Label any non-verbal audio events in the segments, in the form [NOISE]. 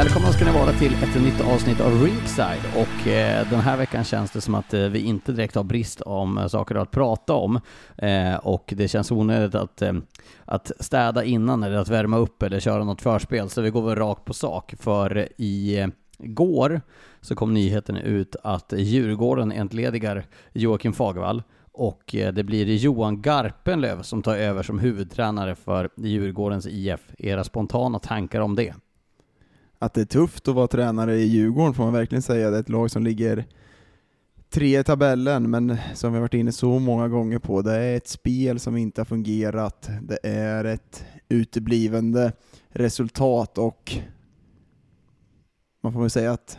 Välkomna ska ni vara till ett nytt avsnitt av Ringside. Och eh, den här veckan känns det som att eh, vi inte direkt har brist om eh, saker att prata om. Eh, och det känns onödigt att, eh, att städa innan eller att värma upp eller köra något förspel. Så vi går väl rakt på sak. För i eh, går så kom nyheten ut att Djurgården entledigar Joakim Fagervall. Och eh, det blir Johan Garpenlöv som tar över som huvudtränare för Djurgårdens IF. Era spontana tankar om det? Att det är tufft att vara tränare i Djurgården får man verkligen säga. Det är ett lag som ligger tre i tabellen, men som vi har varit inne så många gånger på, det är ett spel som inte har fungerat. Det är ett uteblivande resultat och man får väl säga att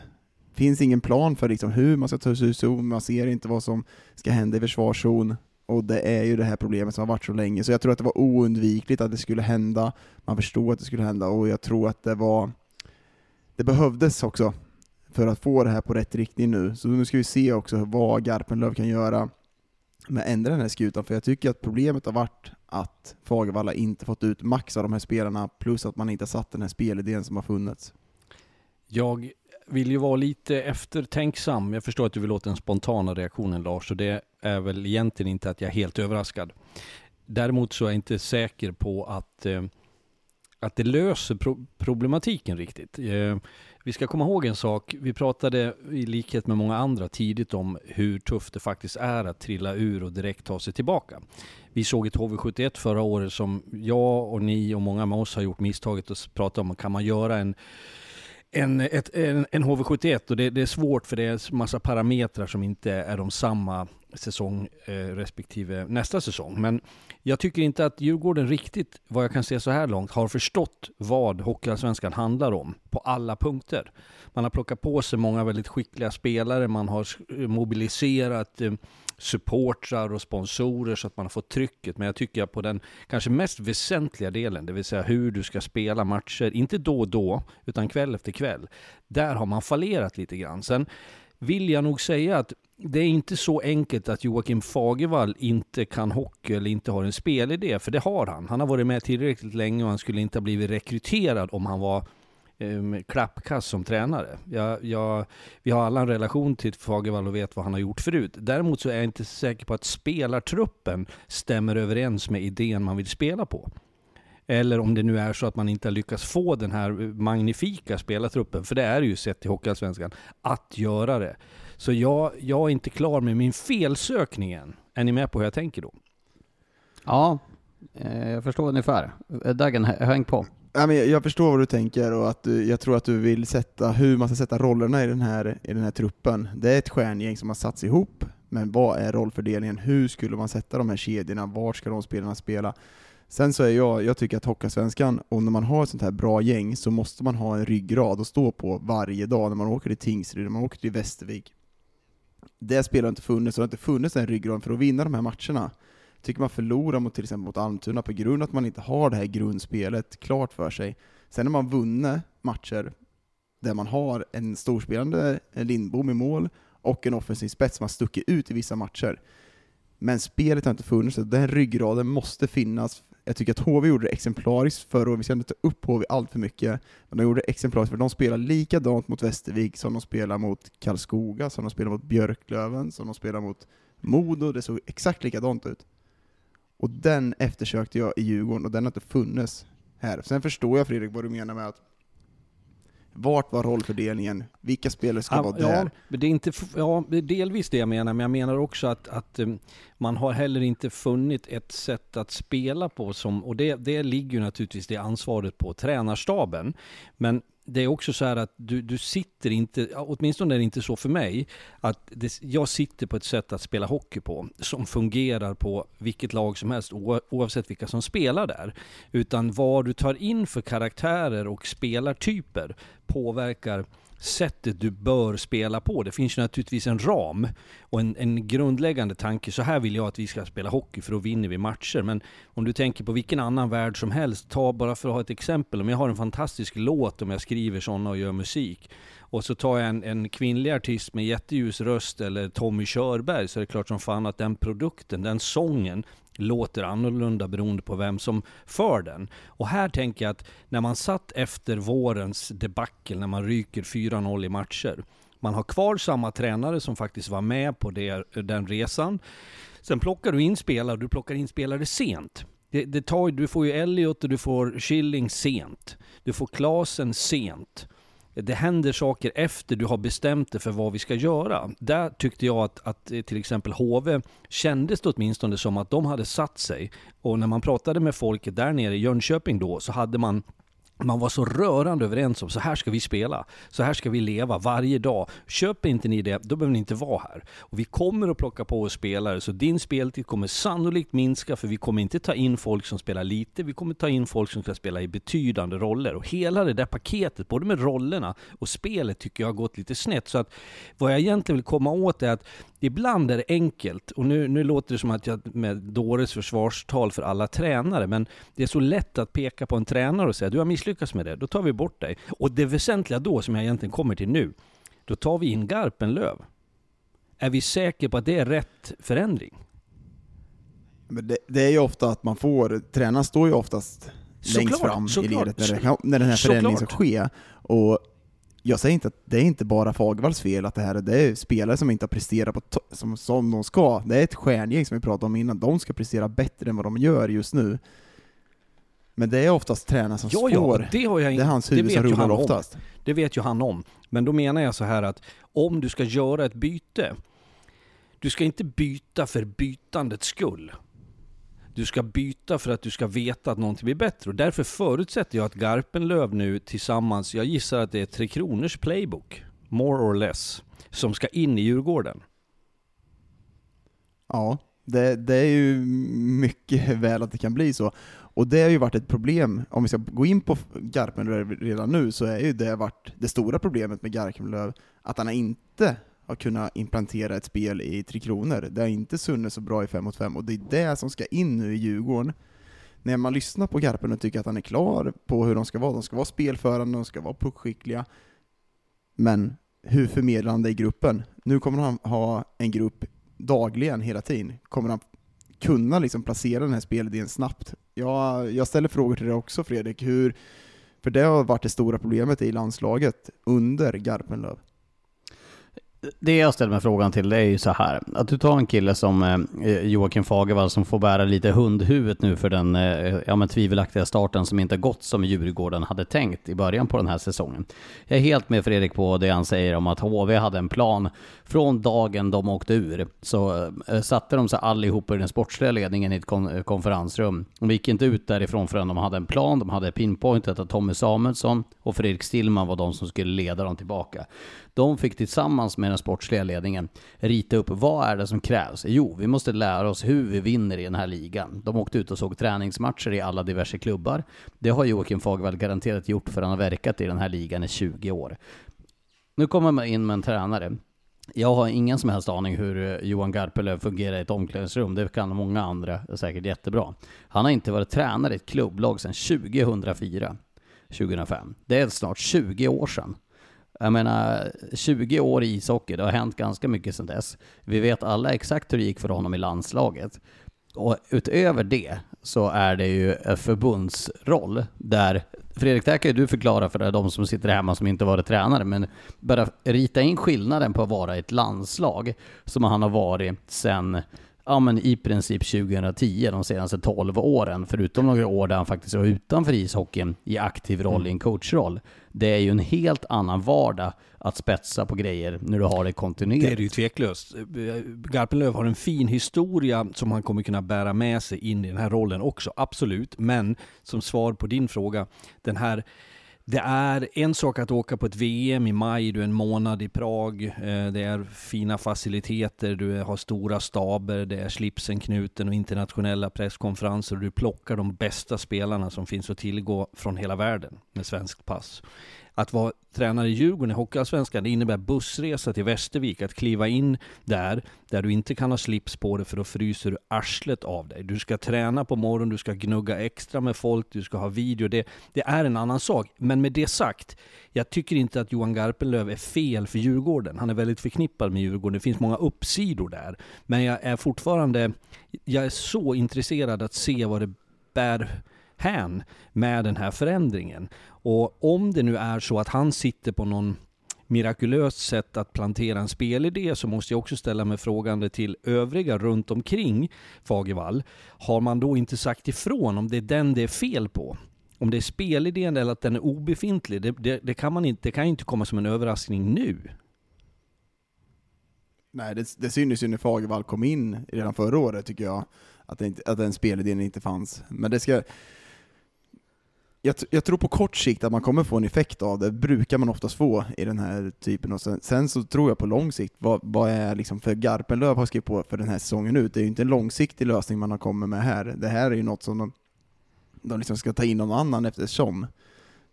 det finns ingen plan för liksom hur man ska ta sig ur zon, man ser inte vad som ska hända i försvarszon. Och det är ju det här problemet som har varit så länge, så jag tror att det var oundvikligt att det skulle hända. Man förstod att det skulle hända och jag tror att det var det behövdes också för att få det här på rätt riktning nu. Så nu ska vi se också vad Garpenlöv kan göra med att ändra den här skutan, för jag tycker att problemet har varit att Fagervalla inte fått ut max av de här spelarna, plus att man inte har satt den här spelidén som har funnits. Jag vill ju vara lite eftertänksam. Jag förstår att du vill låta den spontana reaktionen Lars, och det är väl egentligen inte att jag är helt överraskad. Däremot så är jag inte säker på att eh, att det löser pro problematiken riktigt. Eh, vi ska komma ihåg en sak. Vi pratade i likhet med många andra tidigt om hur tufft det faktiskt är att trilla ur och direkt ta sig tillbaka. Vi såg ett HV71 förra året som jag och ni och många med oss har gjort misstaget att prata om. Kan man göra en en, ett, en, en HV71 och det, det, är svårt för det är massa parametrar som inte är de samma säsong eh, respektive nästa säsong. Men jag tycker inte att Djurgården riktigt, vad jag kan se så här långt, har förstått vad Hockeyallsvenskan handlar om på alla punkter. Man har plockat på sig många väldigt skickliga spelare, man har mobiliserat eh, supportrar och sponsorer så att man har fått trycket. Men jag tycker att på den kanske mest väsentliga delen, det vill säga hur du ska spela matcher, inte då och då, utan kväll efter kväll. Där har man fallerat lite grann. Sen vill jag nog säga att det är inte så enkelt att Joakim Fagervall inte kan hockey eller inte har en spelidé, för det har han. Han har varit med tillräckligt länge och han skulle inte ha blivit rekryterad om han var eh, klappkass som tränare. Jag, jag, vi har alla en relation till Fagervall och vet vad han har gjort förut. Däremot så är jag inte säker på att spelartruppen stämmer överens med idén man vill spela på. Eller om det nu är så att man inte har lyckats få den här magnifika spelartruppen, för det är ju sett i Hockeyallsvenskan, att göra det. Så jag, jag är inte klar med min felsökning än. Är ni med på hur jag tänker då? Ja, Eh, jag förstår ungefär. Eh, Dagen, hä- häng på. Ja, men jag, förstår vad du tänker och att du, jag tror att du vill sätta hur man ska sätta rollerna i den, här, i den här truppen. Det är ett stjärngäng som har satts ihop, men vad är rollfördelningen? Hur skulle man sätta de här kedjorna? Vart ska de spelarna spela? Sen så är jag, jag tycker att Hockeysvenskan, och när man har ett sånt här bra gäng så måste man ha en ryggrad att stå på varje dag när man åker till Tingsryd, när man åker till Västervik. Det spelet har inte funnits, och det har inte funnits en ryggrad för att vinna de här matcherna. Tycker man förlorar mot till exempel mot Almtuna på grund av att man inte har det här grundspelet klart för sig. Sen när man vunnit matcher där man har en storspelande Lindbom i mål och en offensiv spets som har stuckit ut i vissa matcher. Men spelet har inte funnits, så den ryggraden måste finnas. Jag tycker att HV gjorde det exemplariskt förra året, vi ska inte ta upp HV allt för mycket, men de gjorde det exemplariskt för de spelar likadant mot Västervik som de spelar mot Karlskoga, som de spelar mot Björklöven, som de spelar mot Modo, det såg exakt likadant ut. Och den eftersökte jag i Djurgården, och den har inte funnits här. Sen förstår jag Fredrik vad du menar med att vart var rollfördelningen? Vilka spelare ska vara där? Ja, det är inte, ja, det är delvis det jag menar, men jag menar också att, att um, man har heller inte funnit ett sätt att spela på som, och det, det ligger ju naturligtvis det ansvaret på tränarstaben. Men det är också så här att du, du sitter inte, åtminstone är det inte så för mig, att det, jag sitter på ett sätt att spela hockey på som fungerar på vilket lag som helst oavsett vilka som spelar där. Utan vad du tar in för karaktärer och spelartyper påverkar sättet du bör spela på. Det finns ju naturligtvis en ram och en, en grundläggande tanke. Så här vill jag att vi ska spela hockey för då vinner vi matcher. Men om du tänker på vilken annan värld som helst, ta bara för att ha ett exempel. Om jag har en fantastisk låt, om jag skriver sådana och gör musik. Och så tar jag en, en kvinnlig artist med jätteljus röst eller Tommy Körberg så är det klart som fan att den produkten, den sången låter annorlunda beroende på vem som för den. Och här tänker jag att när man satt efter vårens debacle, när man ryker 4-0 i matcher, man har kvar samma tränare som faktiskt var med på det, den resan. Sen plockar du in spelare, du plockar in spelare sent. Det, det tar, du får ju Elliot och du får Schilling sent. Du får Klasen sent. Det händer saker efter du har bestämt dig för vad vi ska göra. Där tyckte jag att, att till exempel HV kändes det åtminstone som att de hade satt sig. Och när man pratade med folket där nere i Jönköping då så hade man man var så rörande överens om så här ska vi spela, så här ska vi leva varje dag. Köper inte ni det, då behöver ni inte vara här. Och vi kommer att plocka på oss spelare, så din speltid kommer sannolikt minska, för vi kommer inte ta in folk som spelar lite, vi kommer ta in folk som ska spela i betydande roller. Och hela det där paketet, både med rollerna och spelet, tycker jag har gått lite snett. Så att vad jag egentligen vill komma åt är att ibland är det enkelt, och nu, nu låter det som att jag med dåres försvarstal för alla tränare, men det är så lätt att peka på en tränare och säga du har misslyckats med det, då tar vi bort dig. Och det väsentliga då, som jag egentligen kommer till nu, då tar vi in Garpenlöv. Är vi säkra på att det är rätt förändring? Men det, det är ju ofta att man får, tränaren står ju oftast längst Såklart, fram i ledet när, det, när den här förändringen ska ske. Och jag säger inte att det är inte bara Fagervalls fel att det här är, det är spelare som inte har presterat på som, som de ska. Det är ett stjärngäng som vi pratade om innan, de ska prestera bättre än vad de gör just nu. Men det är oftast tränaren som Ja, ja, får, det har jag det är hans det huvud som rullar om. oftast. Det vet ju han om. Men då menar jag så här att om du ska göra ett byte, du ska inte byta för bytandets skull. Du ska byta för att du ska veta att någonting blir bättre. Och därför förutsätter jag att Garpenlöv nu tillsammans, jag gissar att det är Tre Kronors playbook, more or less, som ska in i Djurgården. Ja, det, det är ju mycket [LAUGHS] väl att det kan bli så. Och det har ju varit ett problem, om vi ska gå in på Garpenlöv redan nu, så är ju det varit det stora problemet med Garpenlöv, att han inte att kunna implantera ett spel i Tre Kronor. Det är inte Sunne så bra i 5 mot 5 och det är det som ska in nu i Djurgården. När man lyssnar på Garpen och tycker att han är klar på hur de ska vara, de ska vara spelförande, de ska vara puckskickliga. Men hur förmedlar han det i gruppen? Nu kommer han ha en grupp dagligen, hela tiden. Kommer han kunna liksom placera den här spelidén snabbt? Jag, jag ställer frågor till dig också Fredrik, hur, för det har varit det stora problemet i landslaget under Garpenlöv det jag ställer mig frågan till det är ju så här. Att du tar en kille som eh, Joakim Fagervall som får bära lite hundhuvudet nu för den eh, ja, men tvivelaktiga starten som inte gått som Djurgården hade tänkt i början på den här säsongen. Jag är helt med Fredrik på det han säger om att HV hade en plan. Från dagen de åkte ur så eh, satte de sig allihopa i den sportsliga ledningen i ett kon konferensrum. De gick inte ut därifrån förrän de hade en plan. De hade pinpointat att Tommy Samuelsson och Fredrik Stillman var de som skulle leda dem tillbaka. De fick tillsammans med den sportsliga ledningen rita upp vad är det som krävs? Jo, vi måste lära oss hur vi vinner i den här ligan. De åkte ut och såg träningsmatcher i alla diverse klubbar. Det har Joakim Fagervall garanterat gjort för han har verkat i den här ligan i 20 år. Nu kommer man in med en tränare. Jag har ingen som helst aning hur eh, Johan Garpelöv fungerar i ett omklädningsrum. Det kan många andra eh, säkert jättebra. Han har inte varit tränare i ett klubblag sedan 2004. 2005. Det är snart 20 år sedan. Jag menar, 20 år i ishockey, det har hänt ganska mycket sedan dess. Vi vet alla exakt hur det gick för honom i landslaget. Och utöver det så är det ju en förbundsroll där Fredrik, det här kan ju du förklara för de som sitter hemma som inte varit tränare, men bara rita in skillnaden på att vara i ett landslag som han har varit sedan ja men i princip 2010, de senaste 12 åren, förutom några år där han faktiskt var utanför ishockeyn i aktiv roll, mm. i en coachroll. Det är ju en helt annan vardag att spetsa på grejer när du har det kontinuerligt. Det är det ju tveklöst. Garpenlöv har en fin historia som han kommer kunna bära med sig in i den här rollen också, absolut. Men som svar på din fråga, den här det är en sak att åka på ett VM i maj, du är en månad i Prag, eh, det är fina faciliteter, du har stora staber, det är slipsen knuten och internationella presskonferenser och du plockar de bästa spelarna som finns att tillgå från hela världen med svenskt pass. Att vara tränare i Djurgården i Hockeyallsvenskan, det innebär bussresa till Västervik, att kliva in där, där du inte kan ha slips på dig för då fryser du arslet av dig. Du ska träna på morgonen, du ska gnugga extra med folk, du ska ha video. Det, det är en annan sak. Men med det sagt, jag tycker inte att Johan Garpenlöv är fel för Djurgården. Han är väldigt förknippad med Djurgården. Det finns många uppsidor där. Men jag är fortfarande, jag är så intresserad att se vad det bär hän med den här förändringen. Och om det nu är så att han sitter på någon mirakulöst sätt att plantera en spelidé så måste jag också ställa mig frågande till övriga runt omkring Fagervall. Har man då inte sagt ifrån om det är den det är fel på? Om det är spelidén eller att den är obefintlig, det, det, det kan man inte, det kan inte komma som en överraskning nu. Nej, det, det syntes ju när Fagervall kom in redan förra året tycker jag, att, det inte, att den spelidén inte fanns. Men det ska, jag, jag, tror på kort sikt att man kommer få en effekt av det, brukar man oftast få i den här typen. Och sen, sen så tror jag på lång sikt, vad, vad är liksom, för Garpenlöv har skrivit på för den här säsongen ut, det är ju inte en långsiktig lösning man har kommit med här. Det här är ju något som de, de liksom ska ta in någon annan eftersom.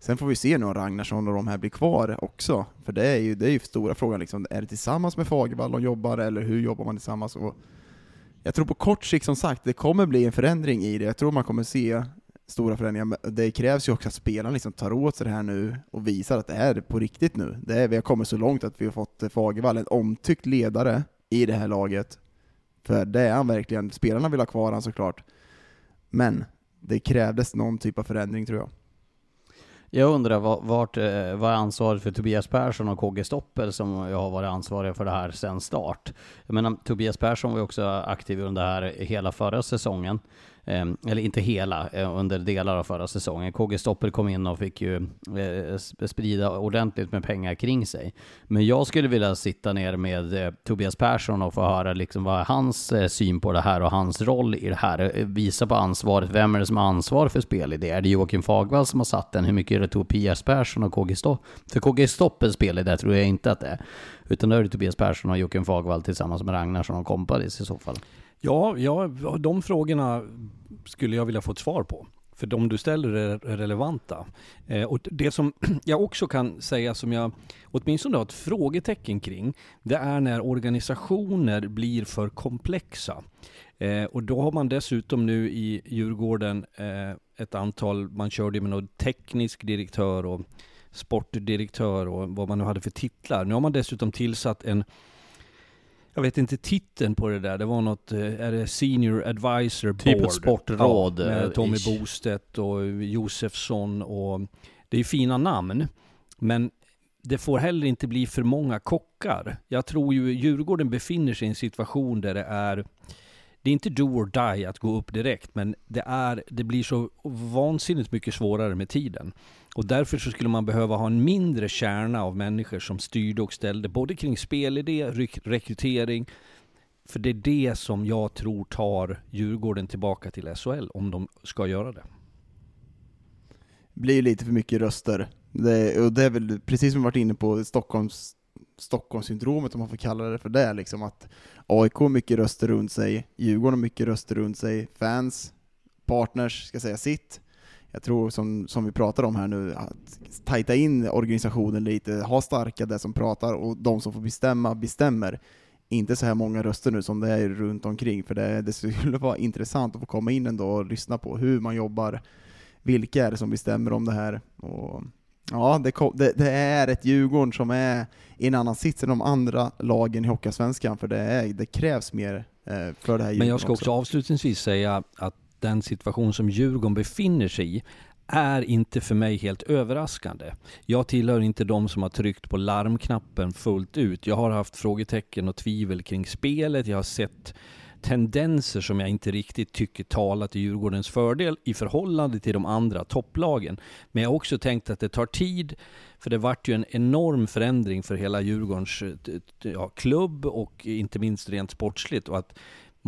Sen får vi se nu om Ragnarsson och de här blir kvar också, för det är ju, det är ju stora frågan, liksom. är det tillsammans med Fagervall de jobbar, eller hur jobbar man tillsammans? Och jag tror på kort sikt, som sagt, det kommer bli en förändring i det. Jag tror man kommer se stora förändringar. Men det krävs ju också att spelarna liksom tar åt sig det här nu och visar att det är på riktigt nu. Det är, vi har kommit så långt att vi har fått eh, Fagervall, en omtyckt ledare i det här laget. För det är han verkligen. Spelarna vill ha kvar honom såklart. Men det krävdes någon typ av förändring tror jag. Jag undrar vart, eh, vad är ansvaret för Tobias Persson och KG Stoppel som jag har varit ansvariga för det här sedan start? Jag menar, Tobias Persson var ju också aktiv under det här hela förra säsongen. Ehm, eller inte hela, eh, under delar av förra säsongen. KG Stoppel kom in och fick ju eh, sprida ordentligt med pengar kring sig. Men jag skulle vilja sitta ner med eh, Tobias Persson och få höra liksom vad är hans syn på det här och hans roll i det här. Visa på ansvaret. Vem är det som har ansvar för spelidé? Är det Joakim Fagvall som har satt den? Hur mycket är det Tobias Persson och KG Stoppel? För KG Stoppels spelidé tror jag inte att det är. Utan då är det Tobias Persson och Joakim Fagvall tillsammans med Ragnarsson och Kompanis i så fall. Ja, ja, de frågorna skulle jag vilja få ett svar på. För de du ställer är relevanta. Eh, och det som [CLEARS THROAT] jag också kan säga som jag åtminstone har ett frågetecken kring, det är när organisationer blir för komplexa. Eh, och då har man dessutom nu i Djurgården eh, ett antal, man körde med någon teknisk direktör och sportdirektör och vad man nu hade för titlar. Nu har man dessutom tillsatt en jag vet inte titeln på det där, det var något, eh, är det Senior Advisor Board? Typ ett sportråd. Ja, med eh, Tommy Bostedt och Josefsson och det är fina namn. Men det får heller inte bli för många kockar. Jag tror ju Djurgården befinner sig i en situation där det är det är inte do or die att gå upp direkt, men det, är, det blir så vansinnigt mycket svårare med tiden. Och därför så skulle man behöva ha en mindre kärna av människor som styrde och ställde, både kring spelidé, rekrytering, för det är det som jag tror tar Djurgården tillbaka till SHL, om de ska göra det. Det blir lite för mycket röster. Det, och det är väl precis som vi varit inne på, Stockholms Stockholmssyndromet om man får kalla det för det, liksom att AIK har mycket röster runt sig, Djurgården har mycket röster runt sig, fans, partners ska säga sitt. Jag tror som, som vi pratar om här nu, att tajta in organisationen lite, ha starka det som pratar och de som får bestämma bestämmer. Inte så här många röster nu som det är runt omkring, för det, det skulle [LAUGHS] vara intressant att få komma in ändå och lyssna på hur man jobbar, vilka är det som bestämmer om det här? Och Ja, det, det, det, är ett Djurgården som är i en annan sits än de andra lagen i Hockeyallsvenskan, för det, är, det krävs mer eh, för det här Djurgården Men jag ska också, också avslutningsvis säga att den situation som Djurgården befinner sig i är inte för mig helt överraskande. Jag tillhör inte de som har tryckt på larmknappen fullt ut. Jag har haft frågetecken och tvivel kring spelet. Jag har sett tendenser som jag inte riktigt tycker talar till Djurgårdens fördel i förhållande till de andra topplagen. Men jag har också tänkt att det tar tid, för det vart ju en enorm förändring för hela Djurgårdens eh, ja, klubb och inte minst rent sportsligt. Och att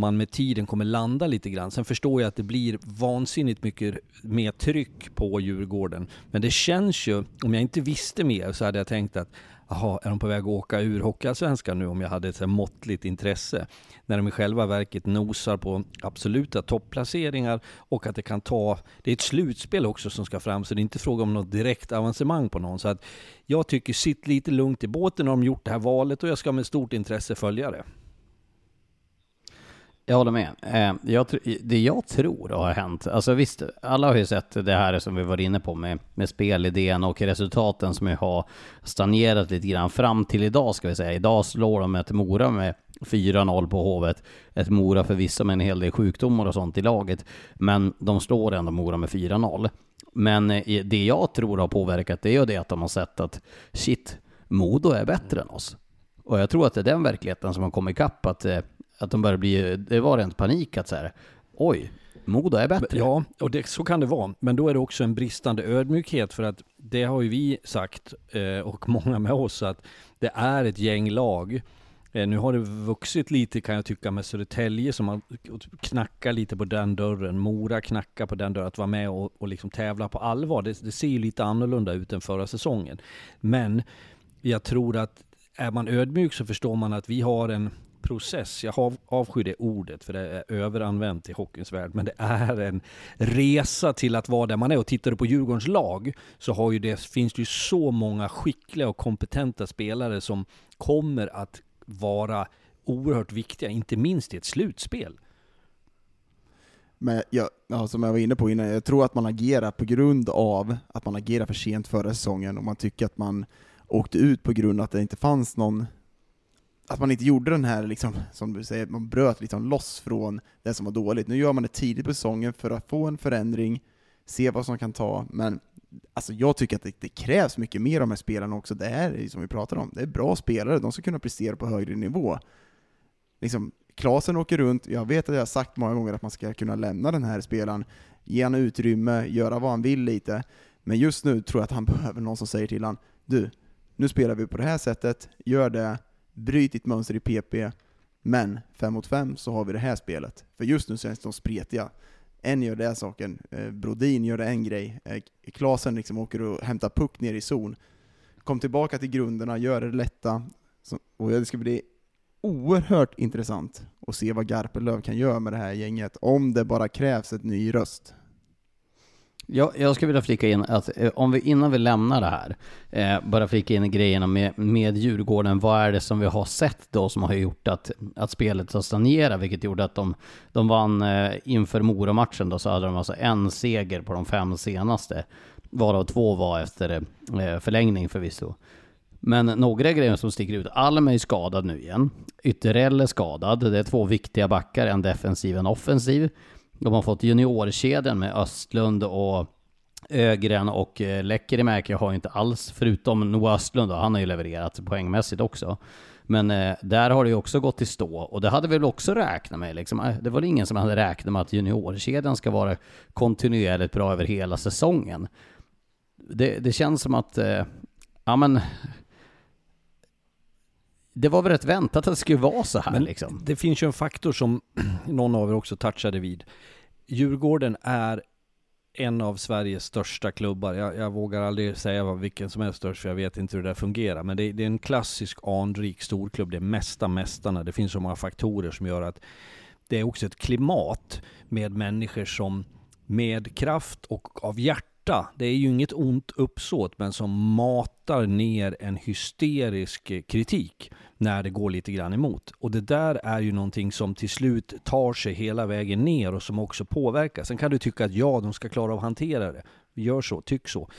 man med tiden kommer landa lite grann. Sen förstår jag att det blir vansinnigt mycket mer tryck på Djurgården. Men det känns ju, om jag inte visste mer så hade jag tänkt att jaha, är de på väg att åka ur Hockeyallsvenskan nu om jag hade ett måttligt intresse? När de i själva verket nosar på absoluta topplaceringar och att det kan ta, det är ett slutspel också som ska fram så det är inte fråga om något direkt avancemang på någon. Så att jag tycker sitt lite lugnt i båten när de gjort det här valet och jag ska med stort intresse följa det. Jag håller med. Eh, jag, det jag tror har hänt, alltså visst, alla har ju sett det här som vi var inne på med, med spelidén och resultaten som har stagnerat lite grann fram till idag ska vi säga. Idag slår de ett Mora med 4-0 på Hovet. Ett Mora förvisso med en hel del sjukdomar och sånt i laget. Men de slår ändå Mora med 4-0. Men eh, det jag tror har påverkat det är ju det att de har sett att shit, Modo är bättre än oss. Och jag tror att det är den verkligheten som har kommit ikapp, att eh, att de börjar bli, det var rent panik att så här, oj, Modo är bättre. Ja, och det, så kan det vara. Men då är det också en bristande ödmjukhet för att det har ju vi sagt eh, och många med oss att det är ett gäng lag. Eh, nu har det vuxit lite kan jag tycka med Södertälje som har knackat lite på den dörren. Mora knackar på den dörren att vara med och, och liksom tävla på allvar. Det, det ser ju lite annorlunda ut än förra säsongen. Men jag tror att är man ödmjuk så förstår man att vi har en process. Jag av, avskyr det ordet för det är överanvänt i hockeyns värld. Men det är en resa till att vara där man är. Och tittar du på Djurgårdens lag så har ju det, finns det ju så många skickliga och kompetenta spelare som kommer att vara oerhört viktiga, inte minst i ett slutspel. Men jag, ja, som jag var inne på innan, jag tror att man agerar på grund av att man agerar för sent förra säsongen och man tycker att man åkte ut på grund av att det inte fanns någon att man inte gjorde den här, liksom, som du säger, man bröt liksom loss från det som var dåligt. Nu gör man det tidigt på säsongen för att få en förändring, se vad som kan ta, men alltså jag tycker att det, det krävs mycket mer av de här spelarna också. Det är som vi pratar om, det är bra spelare, de ska kunna prestera på högre nivå. Liksom, Klasen åker runt, jag vet att jag har sagt många gånger att man ska kunna lämna den här spelaren, ge honom utrymme, göra vad han vill lite, men just nu tror jag att han [LAUGHS] behöver någon som säger till honom, du, nu spelar vi på det här sättet, gör det, bryt ditt mönster i PP, men fem mot fem så har vi det här spelet. För just nu känns de spretiga. En gör den saken, eh, Brodin gör det en grej, eh, Klasen liksom åker och hämtar puck ner i zon. Kom tillbaka till grunderna, gör det lätta, och det ska bli oerhört intressant att se vad Garpenlöv kan göra med det här gänget, om det bara krävs ett ny röst. Jag, jag skulle vilja flika in att eh, om vi innan vi lämnar det här, eh, bara flika in grejerna med, med Djurgården. Vad är det som vi har sett då som har gjort att, att spelet har stagnerat, vilket gjorde att de, de vann eh, inför Mora-matchen då så hade de alltså en seger på de fem senaste, varav två var efter eh, förlängning förvisso. Men några grejer som sticker ut. Alm är skadad nu igen. Ytterell är skadad. Det är två viktiga backar, en defensiv och en offensiv. De har fått juniorkedjan med Östlund och Ögren och eh, Lekkerimäki har ju inte alls, förutom Noah Östlund då, han har ju levererat poängmässigt också. Men eh, där har det ju också gått i stå och det hade vi väl också räknat med liksom. Eh, det var väl ingen som hade räknat med att juniorkedjan ska vara kontinuerligt bra över hela säsongen. Det, det känns som att, eh, ja men det var väl rätt väntat att det skulle vara så här Men liksom. Det finns ju en faktor som [CLEARS THROAT] någon av er också touchade vid. Djurgården är en av Sveriges största klubbar. Jag, jag vågar aldrig säga vilken som är störst för jag vet inte hur det där fungerar. Men det, det är en klassisk anrik storklubb. Det är mesta mästarna. Det finns så många faktorer som gör att det är också ett klimat med människor som med kraft och av hjärta det är ju inget ont uppsåt, men som matar ner en hysterisk kritik när det går lite grann emot. Och det där är ju någonting som till slut tar sig hela vägen ner och som också påverkar. Sen kan du tycka att ja, de ska klara av att hantera det. Gör så, tyck så.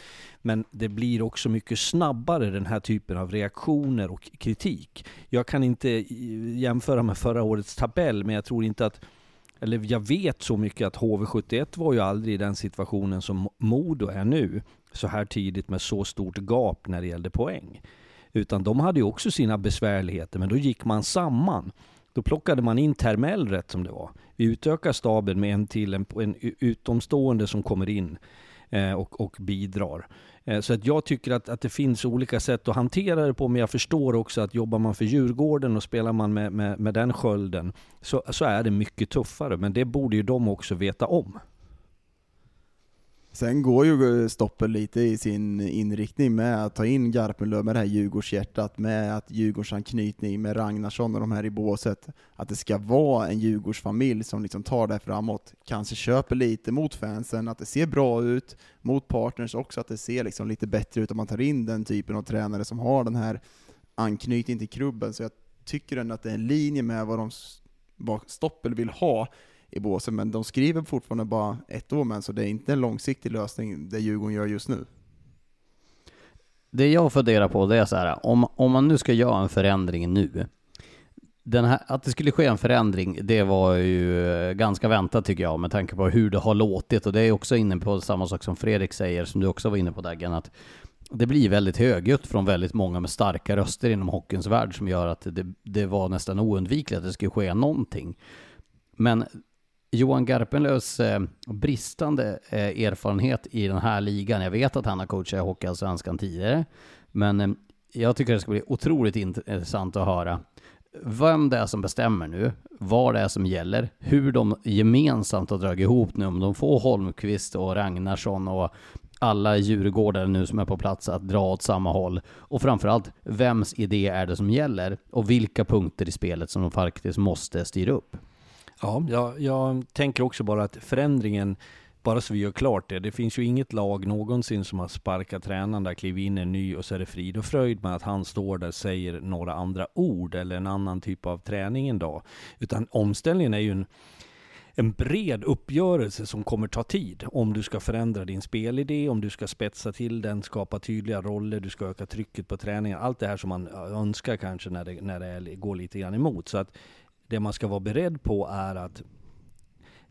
Men det blir också mycket snabbare den här typen av reaktioner och kritik. Jag kan inte eh, jämföra med förra årets tabell, men jag tror inte att eller jag vet så mycket att HV71 var ju aldrig i den situationen som Modo är nu, så här tidigt med så stort gap när det gällde poäng. Utan de hade ju också sina besvärligheter, men då gick man samman. Då plockade man in Termell rätt som det var. Vi utökar staben med en till, en, en utomstående som kommer in eh, och, och bidrar. Eh, så att jag tycker att, att det finns olika sätt att hantera det på, men jag förstår också att jobbar man för Djurgården och spelar man med, med, med den skölden så, så är det mycket tuffare. Men det borde ju de också veta om. Sen går ju eh, Stoppel lite i sin inriktning med att ta in Garpenlöv med det här Djurgårdshjärtat, med att Djurgårdsanknytning med Ragnarsson och de här i båset. Att det ska vara en Djurgårdsfamilj som liksom tar det framåt, kanske köper lite mot fansen, att det ser bra ut, mot partners också, att det ser liksom lite bättre ut om man tar in den typen av tränare som har den här anknytningen till klubben. Så jag tycker ändå att det är en linje med vad, de, vad Stoppel vill ha i båsen, men de skriver fortfarande bara ett år med så det är inte en långsiktig lösning det Djurgården gör just nu. Det jag funderar på det är så här, om, om man nu ska göra en förändring nu, den här, att det skulle ske en förändring, det var ju eh, ganska väntat tycker jag, med tanke på hur det har låtit. Och det är också inne på samma sak som Fredrik säger, som du också var inne på Daggen, att det blir väldigt högljutt från väldigt många med starka röster inom hockeyns värld som gör att det, det var nästan oundvikligt att det skulle ske någonting. Men Johan Garpenlövs eh, bristande eh, erfarenhet i den här ligan. Jag vet att han har coachat i Hockeyallsvenskan tidigare, men eh, jag tycker det ska bli otroligt intressant att höra vem det är som bestämmer nu, vad det är som gäller, hur de gemensamt har dragit ihop nu, om de får Holmqvist och Ragnarsson och alla djurgårdare nu som är på plats att dra åt samma håll. Och framförallt, vems idé är det som gäller? Och vilka punkter i spelet som de faktiskt måste styra upp? Ja, jag, jag tänker också bara att förändringen, bara så vi gör klart det, det finns ju inget lag någonsin som har sparkat tränaren där, klivit in en ny och så är det frid och fröjd med att han står där och säger några andra ord eller en annan typ av träning en dag. Utan omställningen är ju en, en bred uppgörelse som kommer ta tid. Om du ska förändra din spelidé, om du ska spetsa till den, skapa tydliga roller, du ska öka trycket på träningen. Allt det här som man önskar kanske när det, när det går lite grann emot. Så att det man ska vara beredd på är att,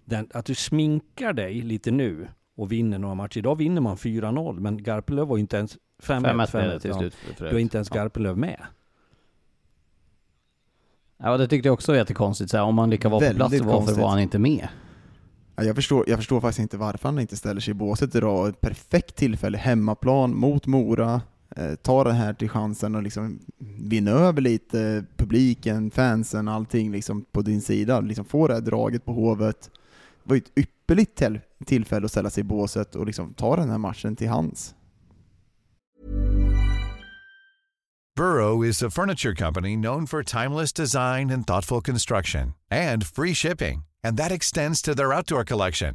den, att du sminkar dig lite nu och vinner några matcher. Idag vinner man 4-0, men Garpenlöv var ju inte ens 5-1 till slut. Du är inte ens Garpenlöv med. Ja, det tyckte jag också var jättekonstigt. Så här, om man lika var på plats, varför konstigt. var han inte med? Ja, jag, förstår, jag förstår faktiskt inte varför han inte ställer sig i båset idag. Ett perfekt tillfälle, hemmaplan mot Mora Eh, ta det här till chansen och liksom vinna över lite publiken, fansen, allting liksom på din sida. Liksom få det här draget på Hovet. Det var ju ett ypperligt tillfälle att ställa sig i båset och liksom ta den här matchen till hands. Burrow is a furniture company known for timeless design and thoughtful construction and free shipping. And that extends to their outdoor collection.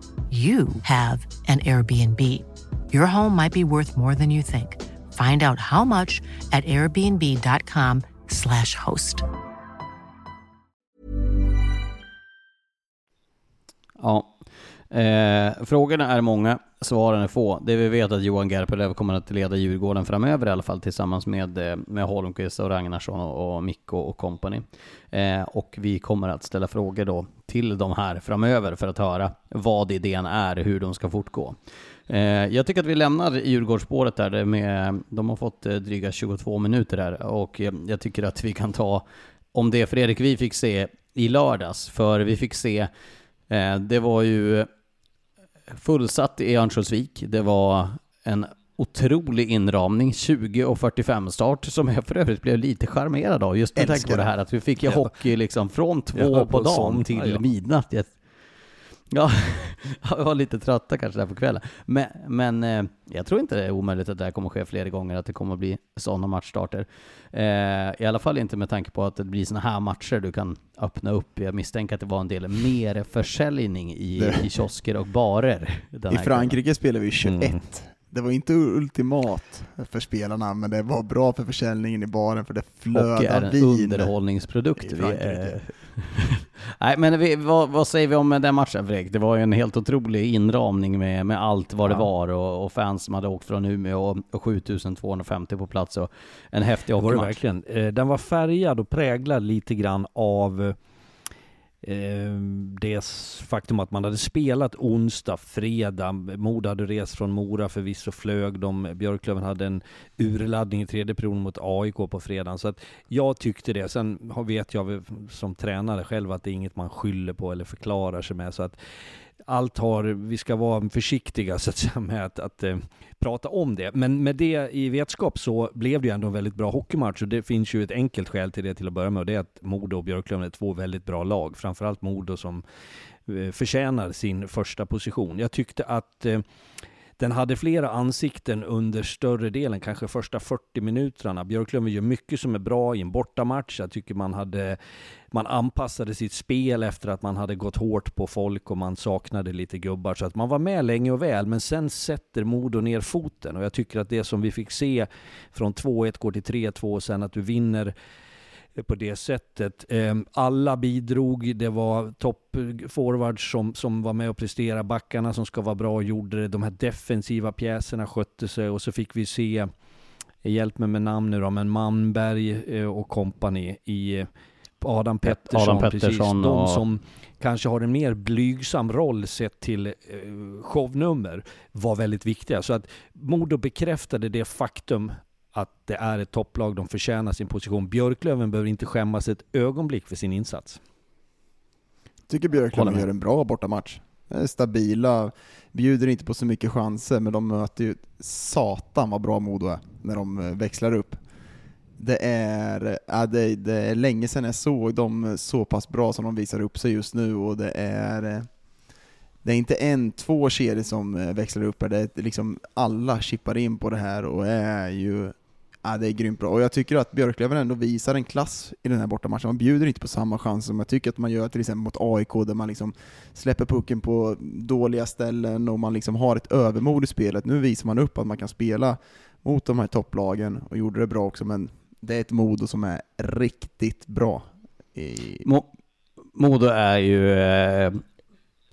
you have an Airbnb. Your home might be worth more than you think. Find out how much at airbnb.com/slash host. Ja. Eh, frågorna är många, svaren är få. Det vi vet är att Johan Gerpelöv kommer att leda Djurgården framöver i alla fall tillsammans med, eh, med Holmqvist och Ragnarsson och, och Mikko och company. Eh, och vi kommer att ställa frågor då till de här framöver för att höra vad idén är, hur de ska fortgå. Eh, jag tycker att vi lämnar Djurgårdsspåret där med, de har fått eh, dryga 22 minuter där och jag tycker att vi kan ta om det Fredrik vi fick se i lördags, för vi fick se eh, det var ju fullsatt i Örnsköldsvik. Det var en otrolig inramning, 20 och 45 start, som jag för övrigt blev lite charmerad av, just med tanke på det här att vi fick ju Ja. hockey liksom från två på dagen till ja, midnatt. Jag, ja, [LAUGHS] jag var lite trötta kanske där på kvällen. Men, men eh, jag tror inte det är omöjligt att det här kommer ske flera gånger, att det kommer att bli sådana matchstarter. Eh, I alla fall inte med tanke på att det blir sådana här matcher du kan öppna upp. Jag misstänker att det var en del mer försäljning i, i kiosker och barer. I. Frankrike spelar vi 21. Mm. Det var inte ultimat för spelarna, men det var bra för försäljningen i baren för det och är en vin. underhållningsprodukt. eh, [LAUGHS] Nej, men vi, vad, vad säger vi om den matchen Fredrik? Det var ju en helt otrolig inramning med, med allt vad det Ja. var och, och fans som hade åkt från Umeå och, och 7250 på plats och en häftig Det var det hockeymatch. verkligen. Eh, Den var färgad och präglad lite grann av eh, det faktum att man hade spelat onsdag, fredag. Moda hade rest från Mora, förvisso flög de. Björklöven hade en urladdning i tredje perioden mot AIK på fredagen. Så att jag tyckte det. Sen vet jag som tränare själv att det är inget man skyller på eller förklarar sig med. Så att allt har, vi ska vara försiktiga så att säga med att, att eh, prata om det. Men med det i vetskap så blev det ju ändå en väldigt bra hockeymatch och det finns ju ett enkelt skäl till det till att börja med och det är att Modo och Björklöven är två väldigt bra lag. Framförallt Modo som eh, förtjänar sin första position. Jag tyckte att eh, den hade flera ansikten under större delen, kanske första 40 minuterna. Björklöven gör mycket som är bra i en bortamatch. Jag tycker man hade man anpassade sitt spel efter att man hade gått hårt på folk och man saknade lite gubbar. Så att man var med länge och väl, men sen sätter Modo ner foten. Och jag tycker att det som vi fick se från 2-1 går till 3-2 och sen att du vinner på det sättet. Eh, Alla bidrog, det var toppforwards som, som var med och presterade, backarna som ska vara bra och gjorde det, de här defensiva pjäserna skötte sig och så fick vi se, hjälp mig med namn nu då, men Manberg eh, och kompani i eh, Adam Pettersson, Adam precis. Pettersson De och- som kanske har en mer blygsam roll sett till eh, shownummer var väldigt viktiga. Så att Modo bekräftade det faktum att det är ett topplag, de förtjänar sin position. Björklöven behöver inte skämmas ett ögonblick för sin insats. tycker Håller Björklöven gör en bra bortamatch. Stabila, bjuder inte på så mycket chanser, men de möter ju satan vad bra Modo är när de eh, växlar upp. Det är, ja, det, det är länge sedan jag såg dem så pass bra som de visar upp sig just nu och det är eh, det är inte en, två kedjor som eh, växlar upp här, det är liksom alla chippar in på det här och är ju Ja, det är grymt bra. Och jag tycker att Björklöven ändå visar en klass i den här bortamatchen. Man bjuder inte på samma chanser som jag tycker att man gör till exempel mot AIK, där man liksom släpper pucken på dåliga ställen och man liksom har ett övermod i spelet. Nu visar man upp att man kan spela mot de här topplagen och gjorde det bra också, men det är ett Modo som är riktigt bra. I... Mo- Modo är ju eh,